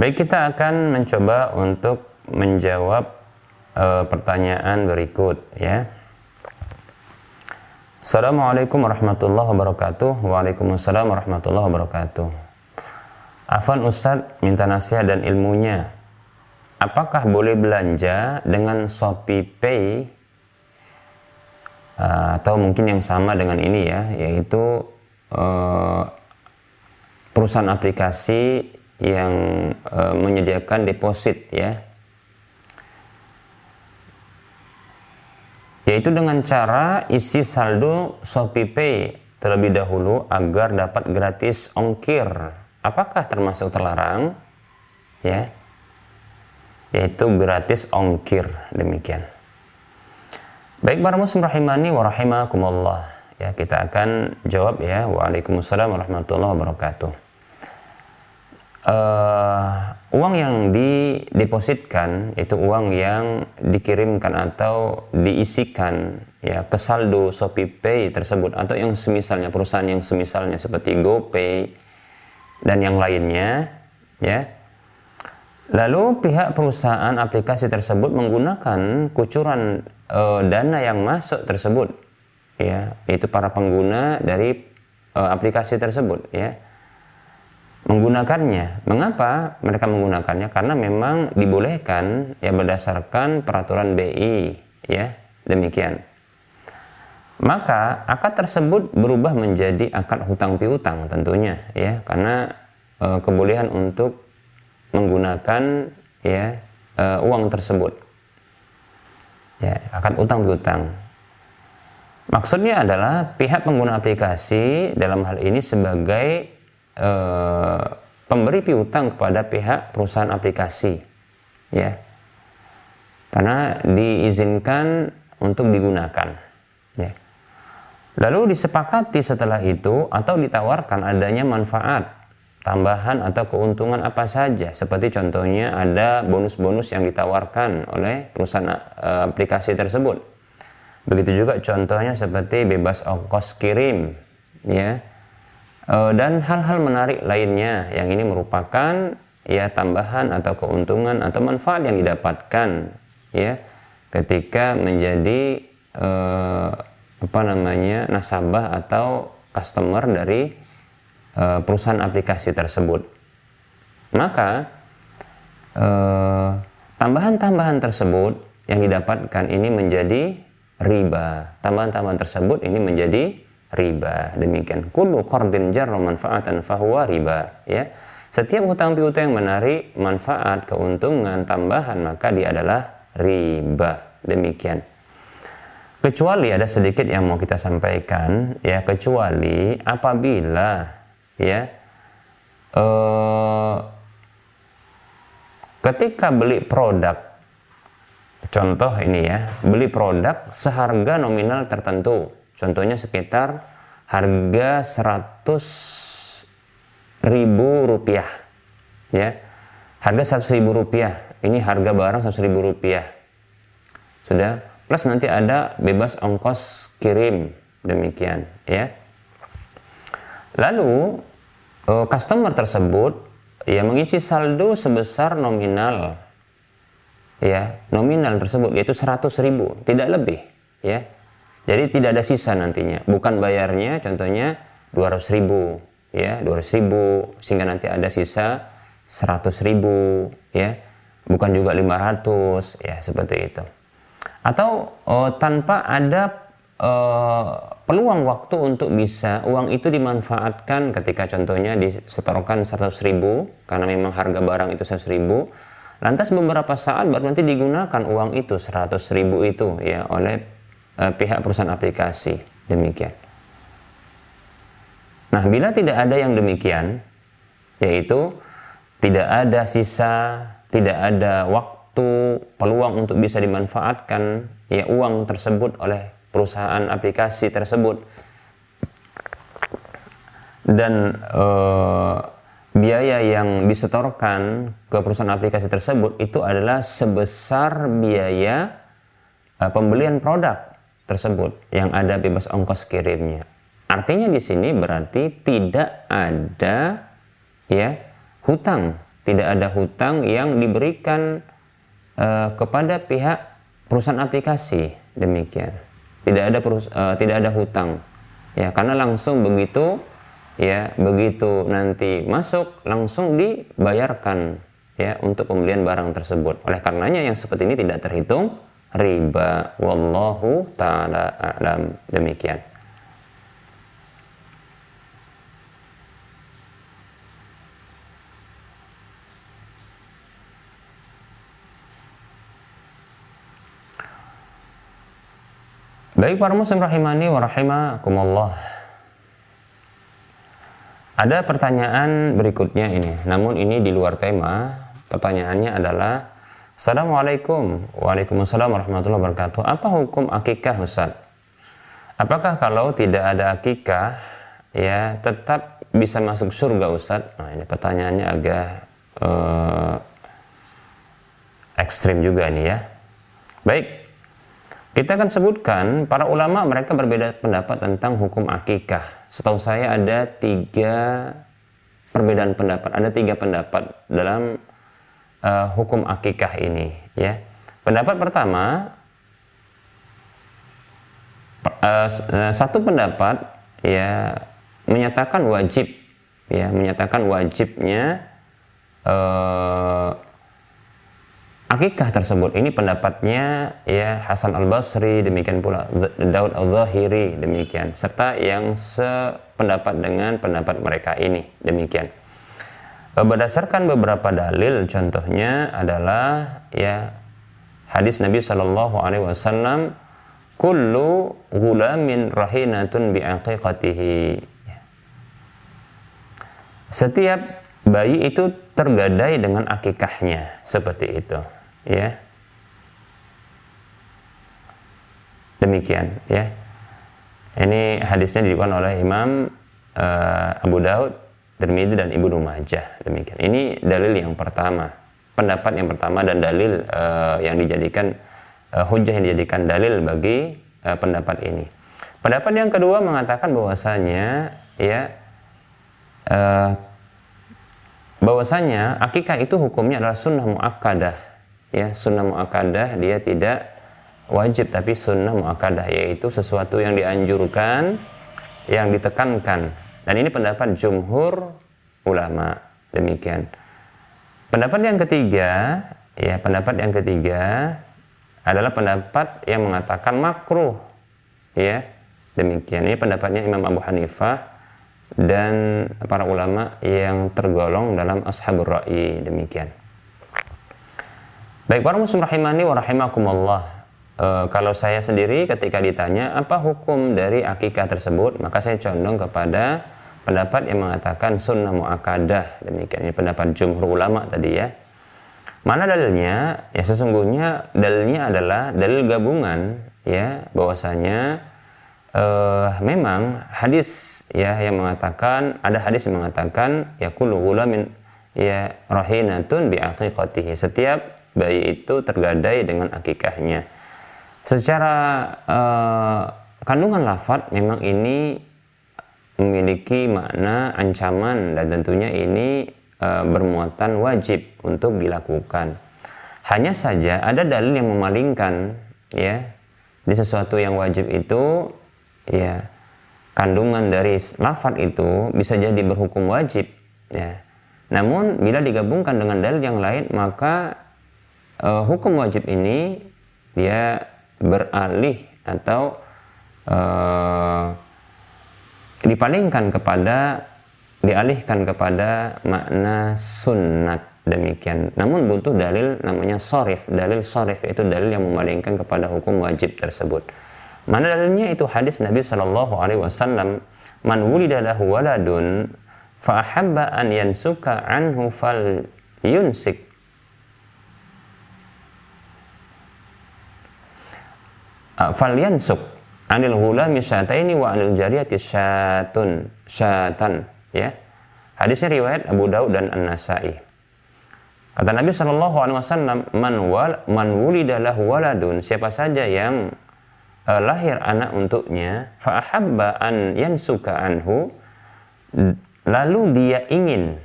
Baik, kita akan mencoba untuk menjawab uh, pertanyaan berikut ya. Assalamualaikum warahmatullahi wabarakatuh. Waalaikumsalam warahmatullahi wabarakatuh. Afan Ustadz minta nasihat dan ilmunya. Apakah boleh belanja dengan Shopee Pay uh, atau mungkin yang sama dengan ini ya, yaitu uh, perusahaan aplikasi yang uh, menyediakan deposit ya yaitu dengan cara isi saldo Shopee Pay terlebih dahulu agar dapat gratis ongkir. Apakah termasuk terlarang? Ya. Yaitu gratis ongkir demikian. Baik para muslim rahimani wa rahimakumullah. Ya, kita akan jawab ya. Waalaikumsalam warahmatullahi wabarakatuh. Uh, uang yang didepositkan itu uang yang dikirimkan atau diisikan ya ke saldo Shopee Pay tersebut atau yang semisalnya perusahaan yang semisalnya seperti GoPay dan yang lainnya ya. Lalu pihak perusahaan aplikasi tersebut menggunakan kucuran e, dana yang masuk tersebut ya itu para pengguna dari e, aplikasi tersebut ya menggunakannya. Mengapa mereka menggunakannya? Karena memang dibolehkan ya berdasarkan peraturan BI ya demikian. Maka akad tersebut berubah menjadi akad hutang piutang tentunya ya karena e, kebolehan untuk menggunakan ya e, uang tersebut. Ya, akad utang piutang. Maksudnya adalah pihak pengguna aplikasi dalam hal ini sebagai eh, pemberi piutang kepada pihak perusahaan aplikasi ya. Karena diizinkan untuk digunakan ya. Lalu disepakati setelah itu atau ditawarkan adanya manfaat tambahan atau keuntungan apa saja. Seperti contohnya ada bonus-bonus yang ditawarkan oleh perusahaan uh, aplikasi tersebut. Begitu juga contohnya seperti bebas ongkos kirim ya. Eh, dan hal-hal menarik lainnya yang ini merupakan ya tambahan atau keuntungan atau manfaat yang didapatkan ya ketika menjadi uh, apa namanya nasabah atau customer dari uh, perusahaan aplikasi tersebut. Maka uh, tambahan-tambahan tersebut yang didapatkan ini menjadi riba. Tambahan-tambahan tersebut ini menjadi riba. Demikian. Kullu qardin jarra manfaatan fahuwa riba, ya. Setiap hutang piutang yang menarik manfaat, keuntungan, tambahan, maka dia adalah riba. Demikian. Kecuali ada sedikit yang mau kita sampaikan, ya kecuali apabila ya eh, ketika beli produk, contoh ini ya, beli produk seharga nominal tertentu, contohnya sekitar harga 100 ribu rupiah, ya. Harga 100 ribu rupiah, ini harga barang 100 ribu rupiah, sudah. Plus nanti ada bebas ongkos kirim. Demikian ya. Lalu uh, customer tersebut ya mengisi saldo sebesar nominal ya nominal tersebut yaitu 100 ribu. Tidak lebih ya jadi tidak ada sisa nantinya. Bukan bayarnya contohnya 200 ribu ya 200 ribu. Sehingga nanti ada sisa 100 ribu ya. Bukan juga 500 ya seperti itu. Atau uh, tanpa ada uh, peluang waktu untuk bisa uang itu dimanfaatkan ketika contohnya disetorkan 100 ribu karena memang harga barang itu 100 ribu lantas beberapa saat baru nanti digunakan uang itu 100 ribu itu ya oleh uh, pihak perusahaan aplikasi. Demikian. Nah bila tidak ada yang demikian yaitu tidak ada sisa tidak ada waktu peluang untuk bisa dimanfaatkan ya uang tersebut oleh perusahaan aplikasi tersebut. Dan e, biaya yang disetorkan ke perusahaan aplikasi tersebut itu adalah sebesar biaya e, pembelian produk tersebut yang ada bebas ongkos kirimnya. Artinya di sini berarti tidak ada ya hutang, tidak ada hutang yang diberikan uh, kepada pihak perusahaan aplikasi. Demikian. Tidak ada perus uh, tidak ada hutang. Ya karena langsung begitu ya begitu nanti masuk langsung dibayarkan ya untuk pembelian barang tersebut. Oleh karenanya yang seperti ini tidak terhitung riba wallahu taala alam demikian Baik para muslim rahimani wa rahimakumullah. Ada pertanyaan berikutnya ini, namun ini di luar tema. Pertanyaannya adalah Assalamualaikum Waalaikumsalam warahmatullahi wabarakatuh Apa hukum akikah Ustaz? Apakah kalau tidak ada akikah ya tetap bisa masuk surga Ustaz? Nah ini pertanyaannya agak uh, ekstrim juga nih ya Baik, kita akan sebutkan para ulama mereka berbeda pendapat tentang hukum akikah. Setahu saya ada tiga perbedaan pendapat, ada tiga pendapat dalam uh, hukum akikah ini. Ya, pendapat pertama uh, satu pendapat ya menyatakan wajib, ya menyatakan wajibnya uh, akikah tersebut. Ini pendapatnya ya Hasan Al Basri demikian pula Daud Al Zahiri demikian. Serta yang sependapat dengan pendapat mereka ini demikian berdasarkan beberapa dalil contohnya adalah ya hadis Nabi Shallallahu Alaihi Wasallam kullu gulamin rahinatun bi aqiqatihi setiap bayi itu tergadai dengan akikahnya seperti itu ya. Demikian ya. Ini hadisnya diriwayatkan oleh Imam uh, Abu Daud, Tirmidzi dan Ibnu Majah demikian. Ini dalil yang pertama. Pendapat yang pertama dan dalil uh, yang dijadikan uh, hujah yang dijadikan dalil bagi uh, pendapat ini. Pendapat yang kedua mengatakan bahwasanya ya uh, bahwasanya akikah itu hukumnya adalah sunnah muakkadah. Ya sunnah muakkadah dia tidak wajib tapi sunnah muakkadah yaitu sesuatu yang dianjurkan yang ditekankan dan ini pendapat jumhur ulama. Demikian. Pendapat yang ketiga ya pendapat yang ketiga adalah pendapat yang mengatakan makruh ya. Demikian. Ini pendapatnya Imam Abu Hanifah dan para ulama yang tergolong dalam ashabur ra'i. Demikian. Baik para muslim rahimani wa rahimakumullah. E, kalau saya sendiri ketika ditanya apa hukum dari akikah tersebut, maka saya condong kepada pendapat yang mengatakan sunnah muakkadah. Demikian ini pendapat jumhur ulama tadi ya. Mana dalilnya? Ya sesungguhnya dalilnya adalah dalil gabungan ya bahwasanya uh, memang hadis ya yang mengatakan ada hadis yang mengatakan ya kullu ghulamin ya rahinatun bi aqiqatihi. Setiap bayi itu tergadai dengan akikahnya. Secara uh, kandungan lafat memang ini memiliki makna ancaman dan tentunya ini uh, bermuatan wajib untuk dilakukan. Hanya saja ada dalil yang memalingkan ya di sesuatu yang wajib itu ya kandungan dari lafat itu bisa jadi berhukum wajib ya. Namun bila digabungkan dengan dalil yang lain maka uh, hukum wajib ini dia beralih atau uh, dipalingkan kepada dialihkan kepada makna sunnat demikian. Namun butuh dalil namanya sorif. Dalil sorif itu dalil yang memalingkan kepada hukum wajib tersebut. Mana dalilnya itu hadis Nabi Shallallahu Alaihi Wasallam. Man wulida waladun fa ahabba an yansuka anhu fal yunsik Ah, falyansuk anil ghulami syataini wa anil jariyati syatun syatan ya. Hadisnya riwayat Abu Daud dan An-Nasai. Kata Nabi Shallallahu alaihi wasallam man wal man waladun. Siapa saja yang uh, lahir anak untuknya fa ahabba an yansuka anhu lalu dia ingin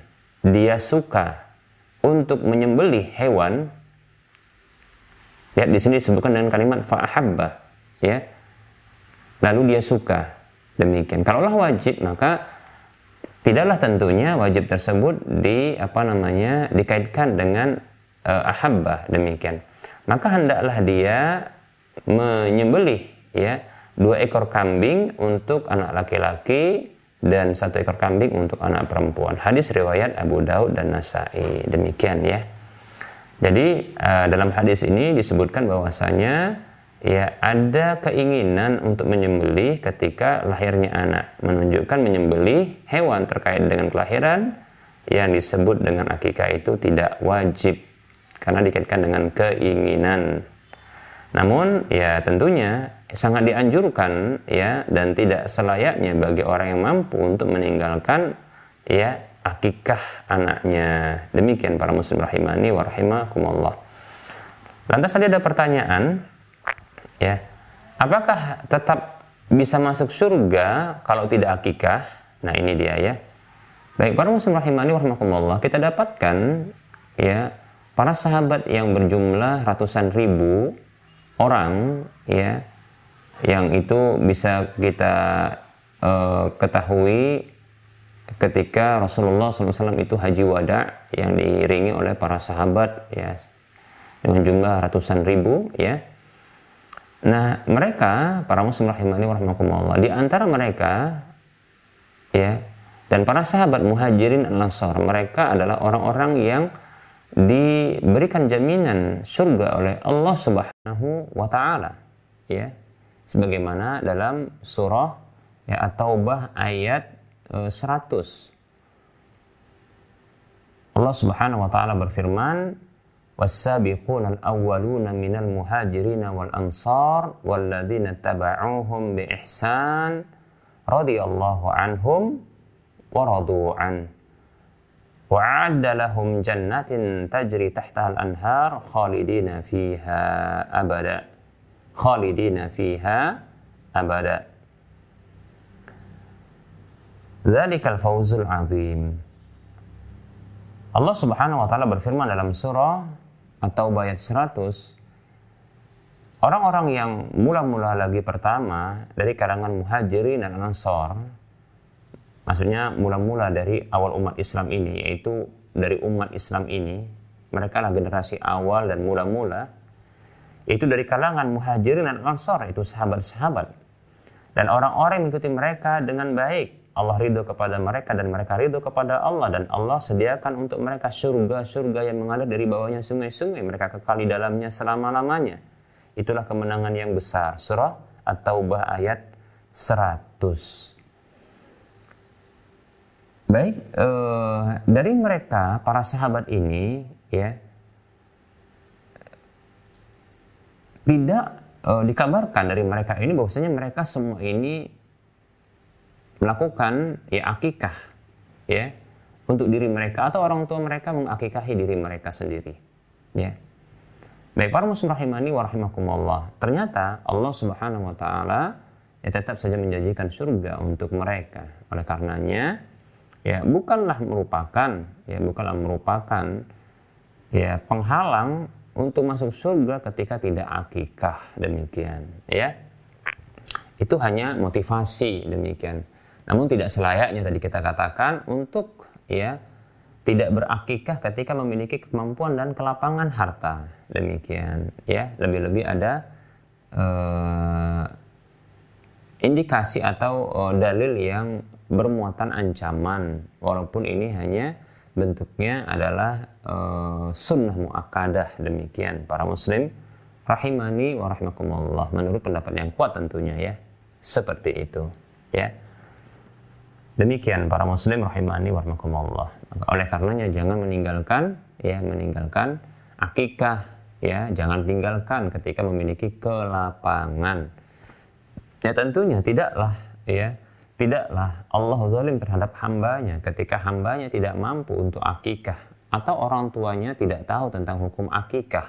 dia suka untuk menyembelih hewan lihat di sini disebutkan dengan kalimat fa ahabba ya lalu dia suka. Demikian. Kalaulah wajib maka tidaklah tentunya wajib tersebut di apa namanya dikaitkan dengan uh, ahabbah. Demikian. Maka hendaklah dia menyembelih ya dua ekor kambing untuk anak laki-laki dan satu ekor kambing untuk anak perempuan. Hadis riwayat Abu Daud dan Nasai. Demikian ya. Jadi uh, dalam hadis ini disebutkan bahwasanya ya ada keinginan untuk menyembelih ketika lahirnya anak. Menunjukkan menyembelih hewan terkait dengan kelahiran yang disebut dengan akikah itu tidak wajib karena dikaitkan dengan keinginan. Namun ya tentunya sangat dianjurkan ya dan tidak selayaknya bagi orang yang mampu untuk meninggalkan ya akikah anaknya. Demikian para muslim rahimani wa rahimakumullah. Lantas tadi ada pertanyaan ya. Apakah tetap bisa masuk surga kalau tidak akikah? Nah ini dia ya. Baik para muslim rahimani warahmatullah kita dapatkan ya para sahabat yang berjumlah ratusan ribu orang ya yang itu bisa kita uh, ketahui ketika Rasulullah SAW itu haji wada yang diiringi oleh para sahabat ya dengan jumlah ratusan ribu ya Nah, mereka para muslim rahimani warahmatullah di antara mereka ya dan para sahabat muhajirin al ansar mereka adalah orang-orang yang diberikan jaminan surga oleh Allah Subhanahu wa taala ya sebagaimana dalam surah ya At-Taubah ayat e, 100 Allah Subhanahu wa taala berfirman والسابقون الأولون من المهاجرين والأنصار والذين اتبعوهم بإحسان رضي الله عنهم ورضوا عنه. وأعد لهم جنات تجري تحتها الأنهار خالدين فيها أبدا. خالدين فيها أبدا. ذلك الفوز العظيم. Allah Subhanahu wa taala berfirman dalam surah atau ayat 100 orang-orang yang mula-mula lagi pertama dari kalangan muhajirin dan ansor maksudnya mula-mula dari awal umat Islam ini yaitu dari umat Islam ini mereka lah generasi awal dan mula-mula itu dari kalangan muhajirin dan ansor itu sahabat-sahabat. Dan orang-orang mengikuti mereka dengan baik Allah ridho kepada mereka dan mereka ridho kepada Allah dan Allah sediakan untuk mereka surga-surga yang mengalir dari bawahnya sungai-sungai. Mereka kekal di dalamnya selama-lamanya. Itulah kemenangan yang besar. Surah At-Taubah ayat 100 Baik, eh, dari mereka para sahabat ini ya tidak eh, dikabarkan dari mereka ini bahwasanya mereka semua ini melakukan ya akikah ya untuk diri mereka atau orang tua mereka mengakikahi diri mereka sendiri ya. Baik para muslim rahimani wa rahimakumullah ternyata Allah subhanahu wa taala ya tetap saja menjanjikan surga untuk mereka. Oleh karenanya ya bukanlah merupakan ya bukanlah merupakan ya penghalang untuk masuk surga ketika tidak akikah demikian ya. Itu hanya motivasi demikian namun tidak selayaknya tadi kita katakan untuk ya tidak berakikah ketika memiliki kemampuan dan kelapangan harta. Demikian ya. Lebih-lebih ada uh, indikasi atau uh, dalil yang bermuatan ancaman. Walaupun ini hanya bentuknya adalah uh, sunnah muakkadah. Demikian para muslim rahimani wa rahimakumullah. Menurut pendapat yang kuat tentunya ya. Seperti itu ya demikian para muslim rahimani wa rahimakumullah oleh karenanya jangan meninggalkan ya meninggalkan akikah ya. Jangan tinggalkan ketika memiliki kelapangan. Ya tentunya tidaklah ya. Tidaklah Allah zalim terhadap hambanya ketika hambanya tidak mampu untuk akikah atau orang tuanya tidak tahu tentang hukum akikah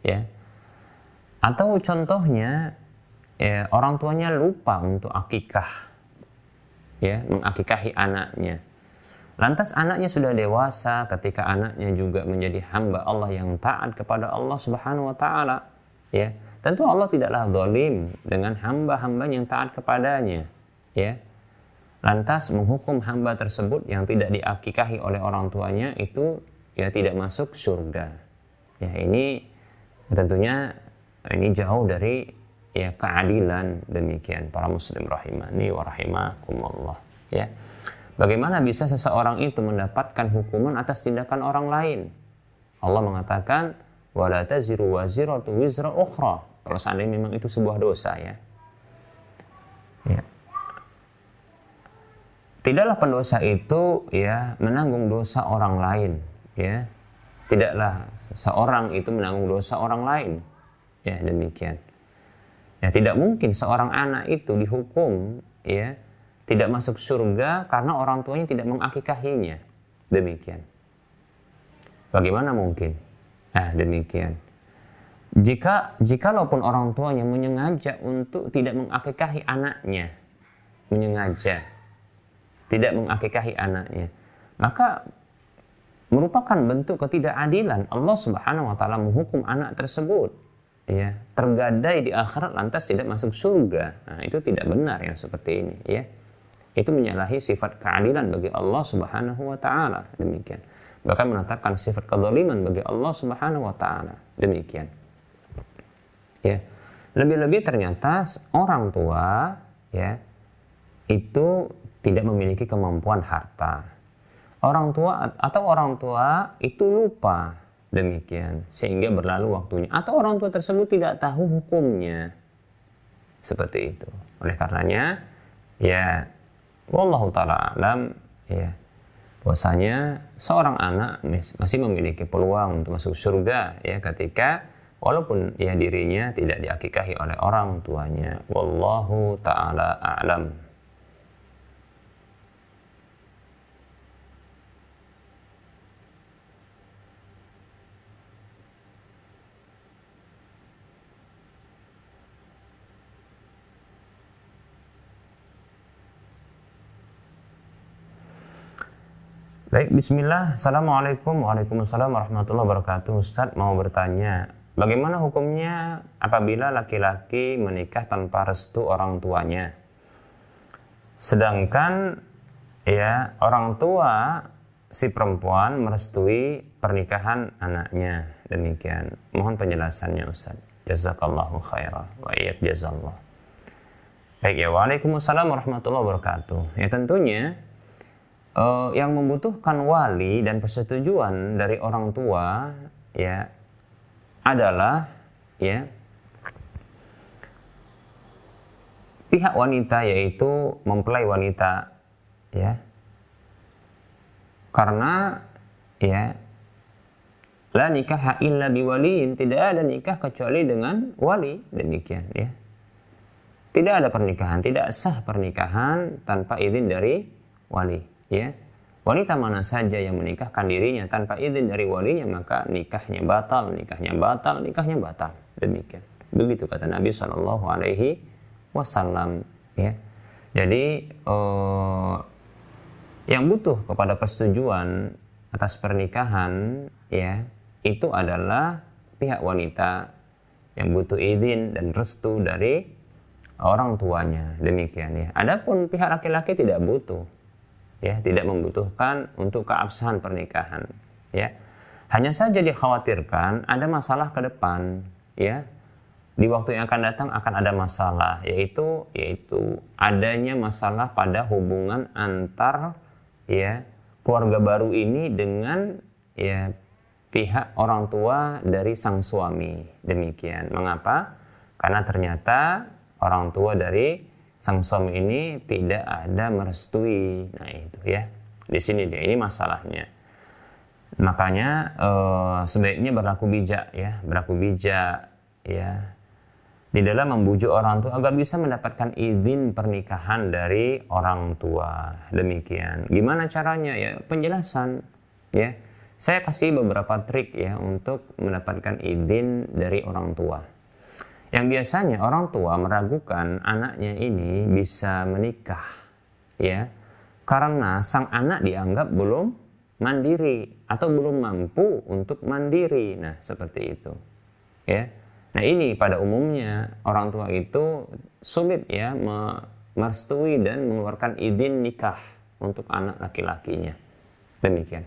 ya. Atau contohnya ya, orang tuanya lupa untuk akikah ya mengakikahi anaknya. Lantas anaknya sudah dewasa ketika anaknya juga menjadi hamba Allah yang taat kepada Allah Subhanahu wa taala ya. Tentu Allah tidaklah zalim dengan hamba-hamba yang taat kepadanya ya. Lantas menghukum hamba tersebut yang tidak diakikahi oleh orang tuanya itu ya tidak masuk surga. Ya ini tentunya ini jauh dari ya keadilan demikian para muslim rahimani wa rahimakumullah ya. Bagaimana bisa seseorang itu mendapatkan hukuman atas tindakan orang lain? Allah mengatakan wala taziru waziratu wizra ukhra. Kalau seandainya memang itu sebuah dosa ya. Ya, Tidaklah pendosa itu ya menanggung dosa orang lain, ya. Tidaklah seorang itu menanggung dosa orang lain. Ya, demikian. Ya, tidak mungkin seorang anak itu dihukum ya tidak masuk surga karena orang tuanya tidak mengakikahinya. Demikian. Bagaimana mungkin? Nah, demikian. Jika jikalaupun orang tuanya menyengaja untuk tidak mengakikahi anaknya, menyengaja tidak mengakikahi anaknya maka merupakan bentuk ketidakadilan Allah Subhanahu wa taala menghukum anak tersebut ya tergadai di akhirat lantas tidak masuk surga. Nah itu tidak benar yang seperti ini ya. Itu menyalahi sifat keadilan bagi Allah Subhanahu wa taala. Demikian. Bahkan menetapkan sifat kezaliman bagi Allah Subhanahu wa taala. Demikian. Ya. Lebih-lebih ternyata orang tua ya itu tidak memiliki kemampuan harta. Orang tua atau orang tua itu lupa demikian sehingga berlalu waktunya atau orang tua tersebut tidak tahu hukumnya. Seperti itu. Oleh karenanya ya wallahu taala alam ya bahwasanya seorang anak masih memiliki peluang untuk masuk surga ya ketika walaupun ya dirinya tidak diakikahi oleh orang tuanya wallahu taala alam Baik, bismillah. Assalamualaikum Waalaikumsalam warahmatullahi wabarakatuh. Ustaz mau bertanya, bagaimana hukumnya apabila laki-laki menikah tanpa restu orang tuanya? Sedangkan ya orang tua si perempuan merestui pernikahan anaknya. Demikian. Mohon penjelasannya Ustaz. Jazakallahu khairan wa iyyak jazallah. Baik ya, Waalaikumsalam warahmatullahi wabarakatuh. Ya tentunya uh, yang membutuhkan wali dan persetujuan dari orang tua ya adalah ya pihak wanita yaitu mempelai wanita ya. Karena ya la nikah illa biwaliin tidak ada nikah kecuali dengan wali demikian ya. Tidak ada pernikahan tidak sah pernikahan tanpa izin dari wali ya. Wanita mana saja yang menikahkan dirinya tanpa izin dari walinya maka nikahnya batal nikahnya batal nikahnya batal. Demikian. Begitu kata Nabi Shallallahu Alaihi Wasallam ya. Jadi uh, yang butuh kepada persetujuan atas pernikahan ya itu adalah pihak wanita yang butuh izin dan restu dari orang tuanya. Demikian ya. Adapun pihak laki-laki tidak butuh ya, tidak membutuhkan untuk keabsahan pernikahan ya. Hanya saja dikhawatirkan ada masalah ke depan ya. Di waktu yang akan datang akan ada masalah yaitu yaitu adanya masalah pada hubungan antar ya keluarga baru ini dengan ya pihak orang tua dari sang suami. Demikian. Mengapa? Karena ternyata orang tua dari sang suami ini tidak ada merestui. Nah, itu ya. Di sini dia ini masalahnya. Makanya eh, sebaiknya berlaku bijak ya, berlaku bijak ya di dalam membujuk orang tua agar bisa mendapatkan izin pernikahan dari orang tua. Demikian. Gimana caranya ya? Penjelasan ya saya kasih beberapa trik ya untuk mendapatkan izin dari orang tua. Yang biasanya orang tua meragukan anaknya ini bisa menikah ya karena sang anak dianggap belum mandiri atau belum mampu untuk mandiri. Nah, seperti itu. Ya. Nah, ini pada umumnya orang tua itu sulit ya merestui dan mengeluarkan izin nikah untuk anak laki-lakinya. Demikian.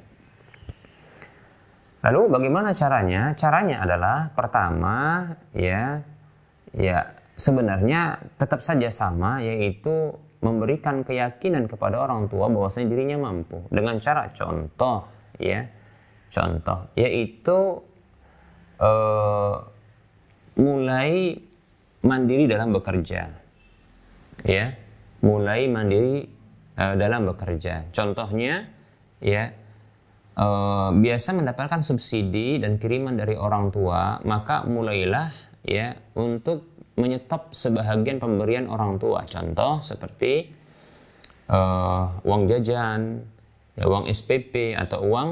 Lalu bagaimana caranya? Caranya adalah pertama ya ya sebenarnya tetap saja sama yaitu memberikan keyakinan kepada orang tua bahwasanya dirinya mampu. Dengan cara contoh ya. Contoh yaitu uh, mulai mandiri dalam bekerja. Ya mulai mandiri uh, dalam bekerja. Contohnya ya uh, biasa mendapatkan subsidi dan kiriman dari orang tua, maka mulailah ya untuk menyetop sebahagian pemberian orang tua. Contoh seperti uh, uang jajan, ya, uang SPP atau uang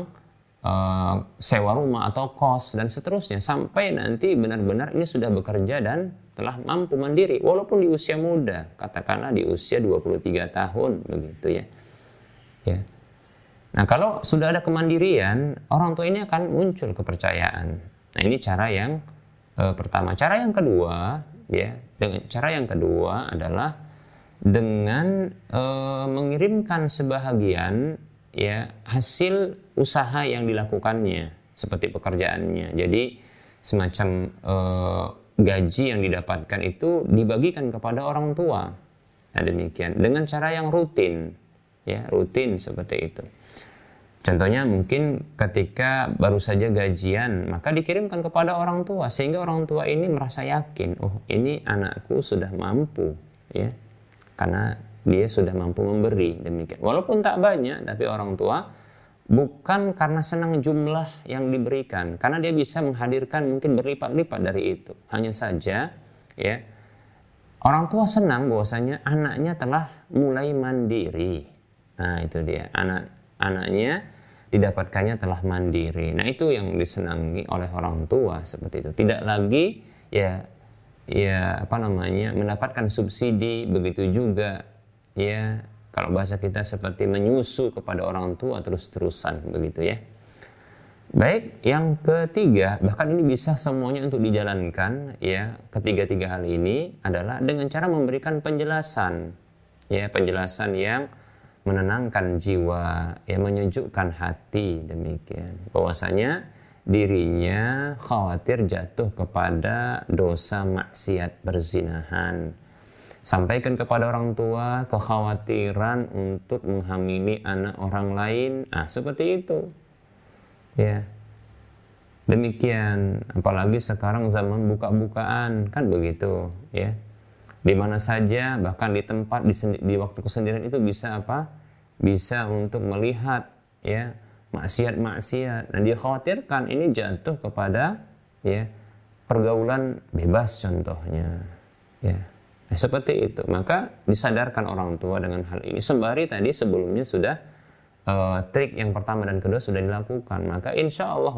uh, sewa rumah atau kos dan seterusnya sampai nanti benar-benar ini sudah bekerja dan telah mampu mandiri walaupun di usia muda katakanlah di usia 23 tahun begitu ya ya Nah, kalau sudah ada kemandirian, orang tua ini akan muncul kepercayaan. Nah, ini cara yang e, pertama. Cara yang kedua, ya, dengan cara yang kedua adalah dengan e, mengirimkan sebahagian ya hasil usaha yang dilakukannya seperti pekerjaannya. Jadi semacam e, gaji yang didapatkan itu dibagikan kepada orang tua. Nah, demikian dengan cara yang rutin, ya, rutin seperti itu. Contohnya mungkin ketika baru saja gajian, maka dikirimkan kepada orang tua sehingga orang tua ini merasa yakin, oh ini anakku sudah mampu, ya, karena dia sudah mampu memberi demikian. Walaupun tak banyak, tapi orang tua bukan karena senang jumlah yang diberikan, karena dia bisa menghadirkan mungkin berlipat-lipat dari itu. Hanya saja, ya, orang tua senang bahwasanya anaknya telah mulai mandiri. Nah itu dia, anak anaknya didapatkannya telah mandiri. Nah, itu yang disenangi oleh orang tua seperti itu. Tidak lagi ya ya apa namanya mendapatkan subsidi begitu juga ya kalau bahasa kita seperti menyusu kepada orang tua terus-terusan begitu ya. Baik, yang ketiga, bahkan ini bisa semuanya untuk dijalankan ya. Ketiga-tiga hal ini adalah dengan cara memberikan penjelasan. Ya, penjelasan yang menenangkan jiwa, ya menyejukkan hati demikian. Bahwasanya dirinya khawatir jatuh kepada dosa maksiat perzinahan. Sampaikan kepada orang tua kekhawatiran untuk menghamili anak orang lain. Ah, seperti itu ya demikian apalagi sekarang zaman buka-bukaan kan begitu ya di mana saja bahkan di tempat di, di waktu kesendirian itu bisa apa? Bisa untuk melihat ya maksiat-maksiat. Dan dia khawatirkan ini jatuh kepada ya pergaulan bebas contohnya ya. Nah, seperti itu. Maka disadarkan orang tua dengan hal ini. Sembari tadi sebelumnya sudah uh, trik yang pertama dan kedua sudah dilakukan. Maka insya Allah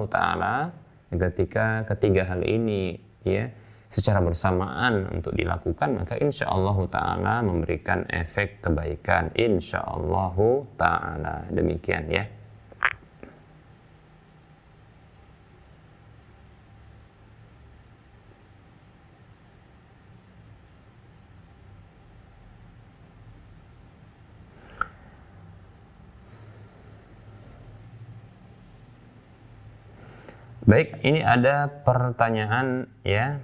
ketika ketiga hal ini ya secara bersamaan untuk dilakukan maka insya Allah taala memberikan efek kebaikan. Insya Allah taala. Demikian ya. Baik, ini ada pertanyaan ya.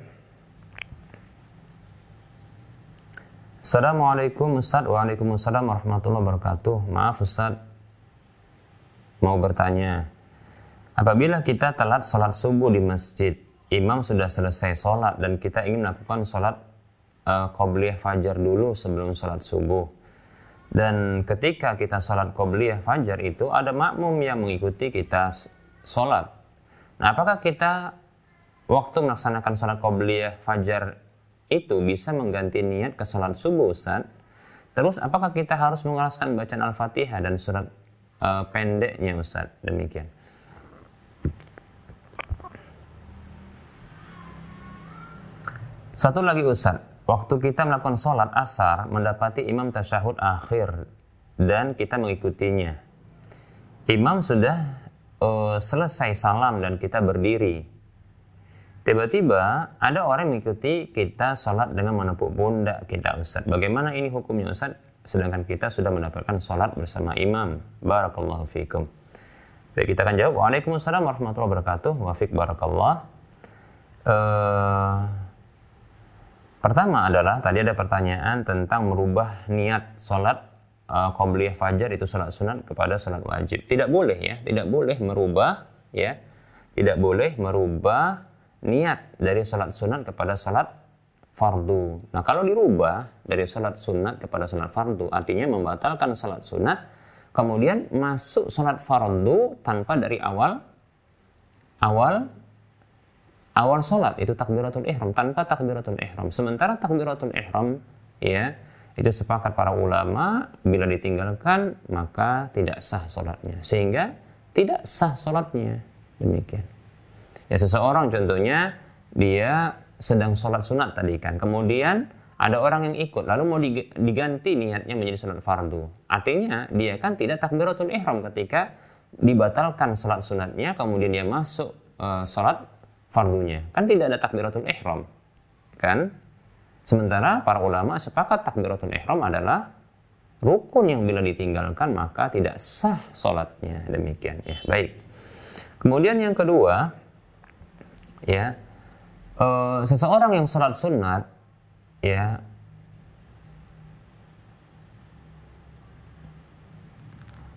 Assalamualaikum Ustaz. Waalaikumsalam warahmatullahi wabarakatuh. Maaf Ustaz. Mau bertanya Apabila kita telat sholat subuh di masjid Imam sudah selesai sholat Dan kita ingin melakukan sholat uh, Qobliyah fajar dulu sebelum sholat subuh. Dan ketika kita sholat Qobliyah fajar itu Ada makmum yang mengikuti kita sholat. Nah, apakah kita waktu melaksanakan sholat qobliyah fajar itu bisa mengganti niat ke sholat subuh Ustaz? Terus apakah kita harus mengeraskan bacaan Al-Fatihah dan surat uh, pendeknya Ustaz? Demikian. Satu lagi Ustaz, waktu kita melakukan sholat asar mendapati imam tasyahud akhir dan kita mengikutinya. Imam sudah uh, selesai salam dan kita berdiri, tiba-tiba ada orang yang mengikuti kita sholat dengan menepuk pundak kita Ustaz. Bagaimana ini hukumnya Ustaz? Sedangkan kita sudah mendapatkan sholat bersama imam. Barakallahu fikum. Baik, kita akan jawab. Waalaikumsalam warahmatullahi wabarakatuh. Wafik barakallah. Uh, pertama adalah tadi ada pertanyaan tentang merubah niat sholat uh, qobliyah fajar itu salat sunat kepada salat wajib. Tidak boleh ya, tidak boleh merubah ya. Tidak boleh merubah niat dari salat sunat kepada salat fardu. Nah, kalau dirubah dari salat sunat kepada salat fardu artinya membatalkan salat sunat kemudian masuk salat fardu tanpa dari awal awal awal salat itu takbiratul ihram tanpa takbiratul ihram. Sementara takbiratul ihram ya itu sepakat para ulama bila ditinggalkan maka tidak sah sholatnya sehingga tidak sah sholatnya demikian ya seseorang contohnya dia sedang sholat sunat tadi kan. Kemudian ada orang yang ikut lalu mau diganti niatnya menjadi sholat fardu. Artinya dia kan tidak takbiratul ihram ketika dibatalkan sholat sunatnya kemudian dia masuk uh, sholat fardunya. Kan tidak ada takbiratul ihram kan? Sementara para ulama sepakat takbiratul ihram adalah rukun yang bila ditinggalkan maka tidak sah sholatnya. Demikian ya. Baik. Kemudian yang kedua ya. E, seseorang yang sholat sunat ya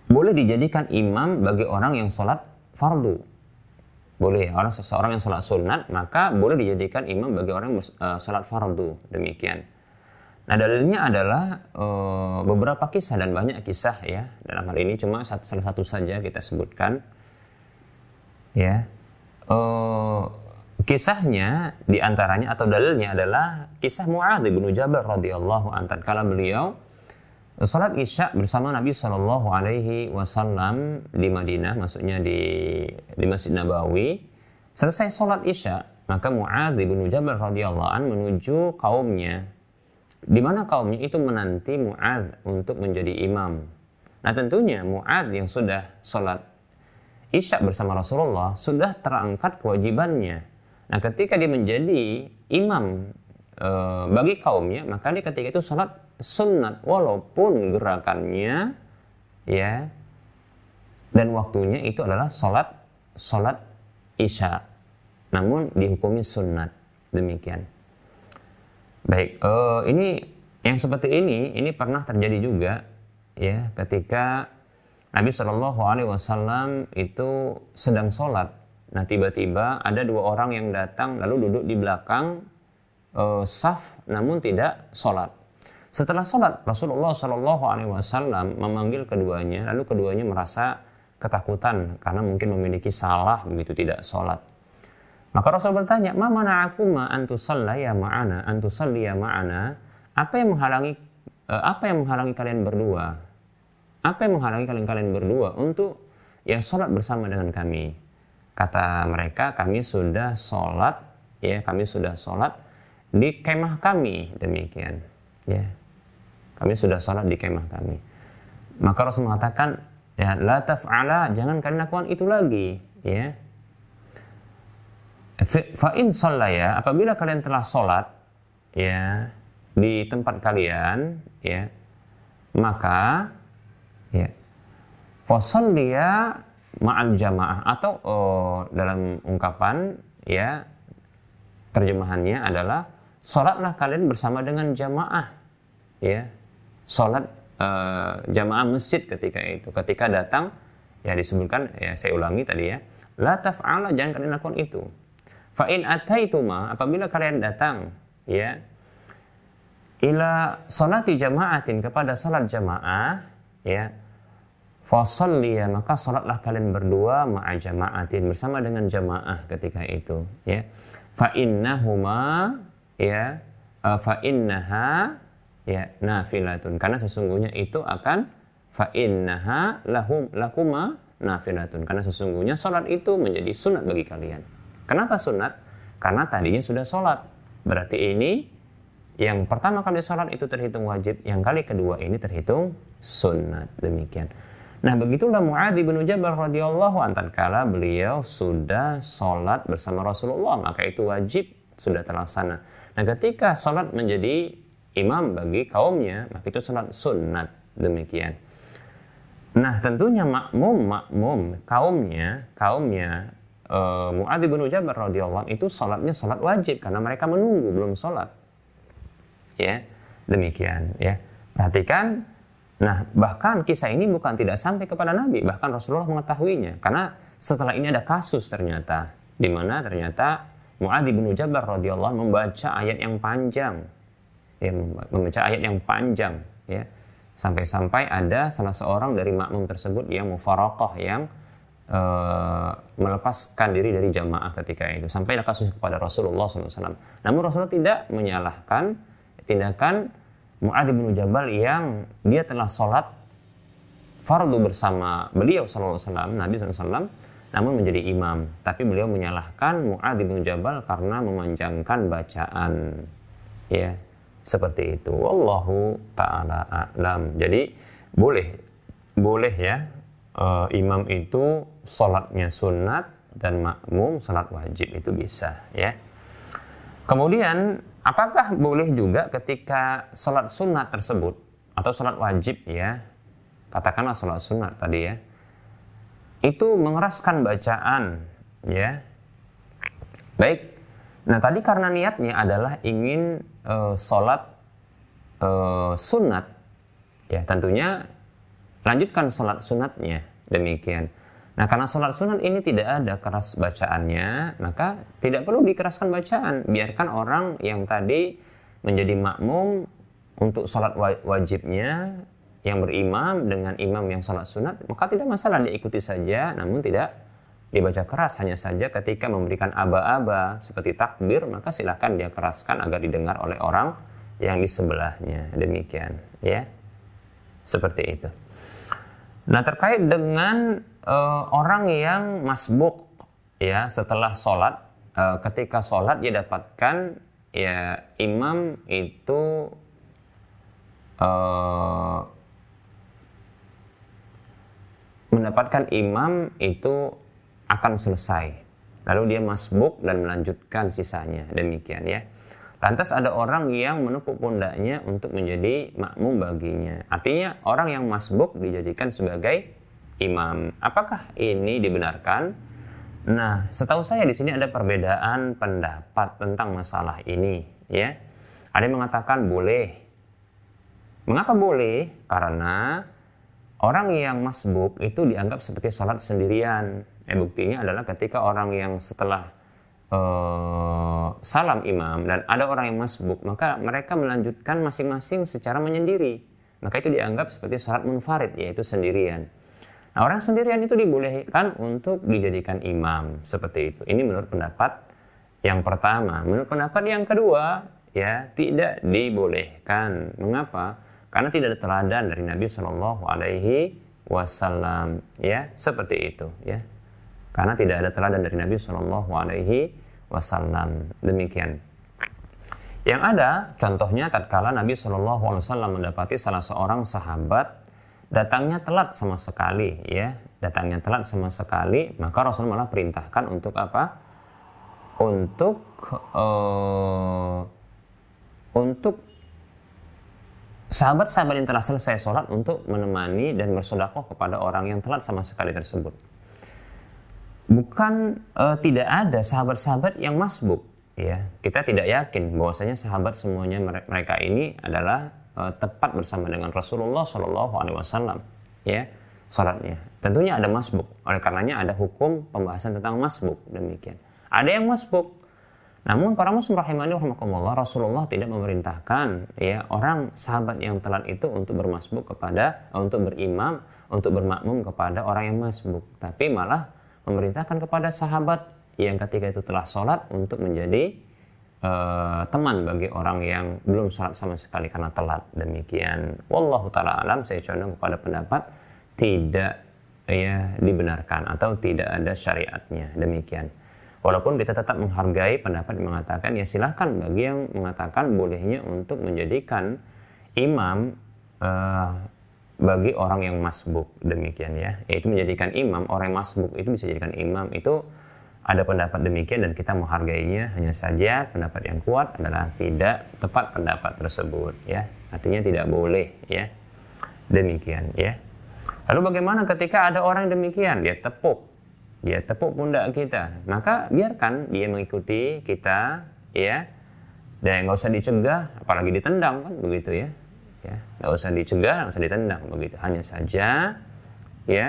boleh dijadikan imam bagi orang yang sholat fardu. Boleh orang seseorang yang sholat sunat maka boleh dijadikan imam bagi orang yang uh, sholat fardu. Demikian. Nah dalilnya adalah uh, beberapa kisah dan banyak kisah ya. Dalam hal ini cuma salah satu saja kita sebutkan. Ya. Uh, kisahnya di antaranya atau dalilnya adalah kisah Muadz bin Jabal radhiyallahu anhu kala beliau Salat Isya bersama Nabi Shallallahu Alaihi Wasallam di Madinah, maksudnya di di Masjid Nabawi. Selesai salat Isya, maka Muadz bin Jabal radhiyallahu an menuju kaumnya. Di mana kaumnya itu menanti Muadz untuk menjadi imam. Nah tentunya Muadz yang sudah salat isya bersama Rasulullah sudah terangkat kewajibannya. Nah, ketika dia menjadi imam e, bagi kaumnya, maka dia ketika itu sholat sunat walaupun gerakannya ya dan waktunya itu adalah sholat sholat isya. Namun dihukumi sunat demikian. Baik, uh, ini yang seperti ini ini pernah terjadi juga ya ketika Nabi Shallallahu Alaihi Wasallam itu sedang sholat. Nah tiba-tiba ada dua orang yang datang lalu duduk di belakang uh, saf namun tidak sholat. Setelah sholat Rasulullah Shallallahu Alaihi Wasallam memanggil keduanya lalu keduanya merasa ketakutan karena mungkin memiliki salah begitu tidak sholat. Maka Rasul bertanya, "Ma mana aku ma antusallaya ma'ana, antusalliya ma'ana?" Apa yang menghalangi uh, apa yang menghalangi kalian berdua apa yang menghalangi kalian-kalian berdua untuk ya sholat bersama dengan kami? Kata mereka, kami sudah sholat, ya kami sudah sholat di kemah kami demikian, ya kami sudah sholat di kemah kami. Maka Rasul mengatakan, ya la taf'ala, jangan kalian lakukan itu lagi, ya. Fa'in ya apabila kalian telah sholat, ya di tempat kalian, ya maka ya dia ma'al jamaah atau oh, dalam ungkapan ya terjemahannya adalah sholatlah kalian bersama dengan jamaah ya. Sholat uh, jamaah masjid ketika itu. Ketika datang ya disebutkan ya saya ulangi tadi ya. La taf'ala jangan kalian lakukan itu. Fa in ataituma apabila kalian datang ya ila salati jamaatin kepada salat jamaah ya Fasalliya maka salatlah kalian berdua ma'a jama'atin bersama dengan jamaah ketika itu ya. Fa innahuma ya uh, fa innaha ya nafilatun karena sesungguhnya itu akan fa innaha lahum lakuma nafilatun karena sesungguhnya salat itu menjadi sunat bagi kalian. Kenapa sunat? Karena tadinya sudah salat. Berarti ini yang pertama kali sholat itu terhitung wajib, yang kali kedua ini terhitung sunat. Demikian. Nah begitulah Mu'adhi bin Jabal radhiyallahu anhu kala beliau sudah sholat bersama Rasulullah maka itu wajib sudah terlaksana. Nah ketika sholat menjadi imam bagi kaumnya maka itu sholat sunat demikian. Nah tentunya makmum makmum kaumnya kaumnya uh, Mu'adhi bin Jabal radhiyallahu itu sholatnya sholat wajib karena mereka menunggu belum sholat ya demikian ya perhatikan nah bahkan kisah ini bukan tidak sampai kepada Nabi bahkan Rasulullah mengetahuinya. Karena setelah ini ada kasus ternyata di mana ternyata Muadz bin Jabal radhiyallahu membaca ayat yang panjang. Ya membaca ayat yang panjang ya. Sampai-sampai ada salah seorang dari makmum tersebut yang mufarokoh yang uh, melepaskan diri dari jamaah ketika itu. Sampai ada kasus kepada Rasulullah SAW. Namun Rasulullah tidak menyalahkan tindakan Mu'adz bin Jabal yang dia telah sholat fardu bersama beliau SAW, Nabi SAW, namun menjadi imam. Tapi beliau menyalahkan Mu'adz bin Jabal karena memanjangkan bacaan. Ya, seperti itu. Wallahu ta'ala a'lam. Jadi, boleh, boleh ya, uh, imam itu sholatnya sunat dan makmum sholat wajib itu bisa ya. Kemudian Apakah boleh juga ketika sholat sunat tersebut atau sholat wajib ya, katakanlah sholat sunat tadi ya, itu mengeraskan bacaan ya. Baik, nah tadi karena niatnya adalah ingin uh, sholat uh, sunat, ya tentunya lanjutkan sholat sunatnya demikian. Nah, karena sholat sunat ini tidak ada keras bacaannya, maka tidak perlu dikeraskan bacaan. Biarkan orang yang tadi menjadi makmum untuk sholat wajibnya yang berimam dengan imam yang sholat sunat, maka tidak masalah diikuti saja, namun tidak dibaca keras. Hanya saja ketika memberikan aba-aba seperti takbir maka silahkan dia keraskan agar didengar oleh orang yang di sebelahnya. Demikian ya. Seperti itu. Nah terkait dengan uh, orang yang masbuk ya setelah sholat uh, ketika sholat dia dapatkan ya imam itu uh, mendapatkan imam itu akan selesai. Lalu dia masbuk dan melanjutkan sisanya. Demikian ya. Lantas ada orang yang menepuk pundaknya untuk menjadi makmum baginya. Artinya orang yang masbuk dijadikan sebagai imam. Apakah ini dibenarkan? Nah, setahu saya di sini ada perbedaan pendapat tentang masalah ini, ya. Ada yang mengatakan boleh. Mengapa boleh? Karena orang yang masbuk itu dianggap seperti sholat sendirian. Eh, buktinya adalah ketika orang yang setelah uh, salam imam dan ada orang yang masbuk, maka mereka melanjutkan masing-masing secara menyendiri. Maka itu dianggap seperti sholat munfarid, yaitu sendirian. Nah, orang sendirian itu dibolehkan untuk dijadikan imam seperti itu. Ini menurut pendapat yang pertama. Menurut pendapat yang kedua, ya tidak dibolehkan. Mengapa? Karena tidak ada teladan dari Nabi Shallallahu Alaihi Wasallam. Ya, seperti itu. Ya, karena tidak ada teladan dari Nabi Shallallahu Alaihi Wasallam. Demikian. Yang ada, contohnya tatkala Nabi Shallallahu Alaihi Wasallam mendapati salah seorang sahabat datangnya telat sama sekali ya. Datangnya telat sama sekali maka Rasul malah perintahkan untuk apa? Untuk uh, untuk sahabat-sahabat yang telah selesai sholat untuk menemani dan bersodakoh kepada orang yang telat sama sekali tersebut. Bukan uh, tidak ada sahabat-sahabat yang masbuk ya. Kita tidak yakin bahwasanya sahabat semuanya mereka ini adalah tepat bersama dengan Rasulullah Shallallahu Alaihi Wasallam ya salatnya. Tentunya ada masbuk. Oleh karenanya ada hukum pembahasan tentang masbuk. Demikian. Ada yang masbuk. Namun para muslim rahimani rahimakumullah Rasulullah tidak memerintahkan ya orang sahabat yang telat itu untuk bermasbuk kepada untuk berimam untuk bermakmum kepada orang yang masbuk. Tapi malah memerintahkan kepada sahabat yang ketika itu telah sholat untuk menjadi uh, teman bagi orang yang belum sholat sama sekali karena telat. Demikian. Wallahu taala alam. Saya condong kepada pendapat tidak ya dibenarkan atau tidak ada syariatnya. Demikian. Walaupun kita tetap menghargai pendapat yang mengatakan ya silahkan bagi yang mengatakan bolehnya untuk menjadikan imam uh, bagi orang yang masbuk. Demikian ya. Yaitu menjadikan imam orang yang masbuk itu bisa jadikan imam. Itu ada pendapat demikian dan kita menghargainya hanya saja pendapat yang kuat adalah tidak tepat pendapat tersebut ya. Artinya tidak boleh ya. Demikian ya. Lalu bagaimana ketika ada orang demikian? Dia tepuk. Dia tepuk pundak kita. Maka biarkan dia mengikuti kita ya. Dan nggak usah dicegah apalagi ditendang kan begitu ya. Ya nggak usah dicegah nggak usah ditendang begitu. Hanya saja ya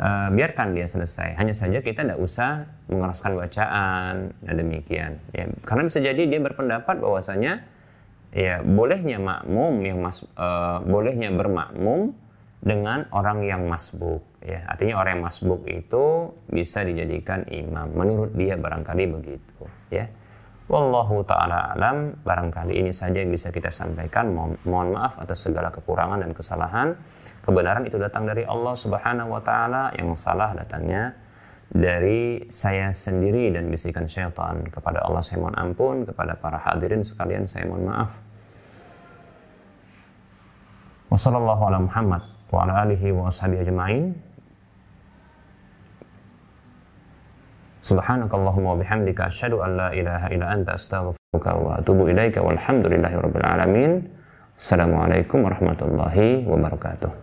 uh, biarkan dia selesai. Hanya saja kita tidak usah mengeraskan bacaan dan demikian. Ya, karena bisa jadi dia berpendapat bahwasanya ya bolehnya makmum yang mas uh, bolehnya bermakmum dengan orang yang masbuk. Ya, artinya orang yang masbuk itu bisa dijadikan imam. Menurut dia barangkali begitu. Ya. Wallahu ta'ala alam, barangkali ini saja yang bisa kita sampaikan. Mohon, mohon maaf atas segala kekurangan dan kesalahan. Kebenaran itu datang dari Allah subhanahu wa ta'ala, yang salah datangnya dari saya sendiri dan bisikan syaitan. Kepada Allah saya mohon ampun, kepada para hadirin sekalian saya mohon maaf. Wassalamualaikum warahmatullahi wabarakatuh. Subhanakallahumma bihamdika asyhadu an la ilaha illa anta astaghfiruka wa atubu ilaika walhamdulillahi rabbil alamin. Assalamualaikum warahmatullahi wabarakatuh.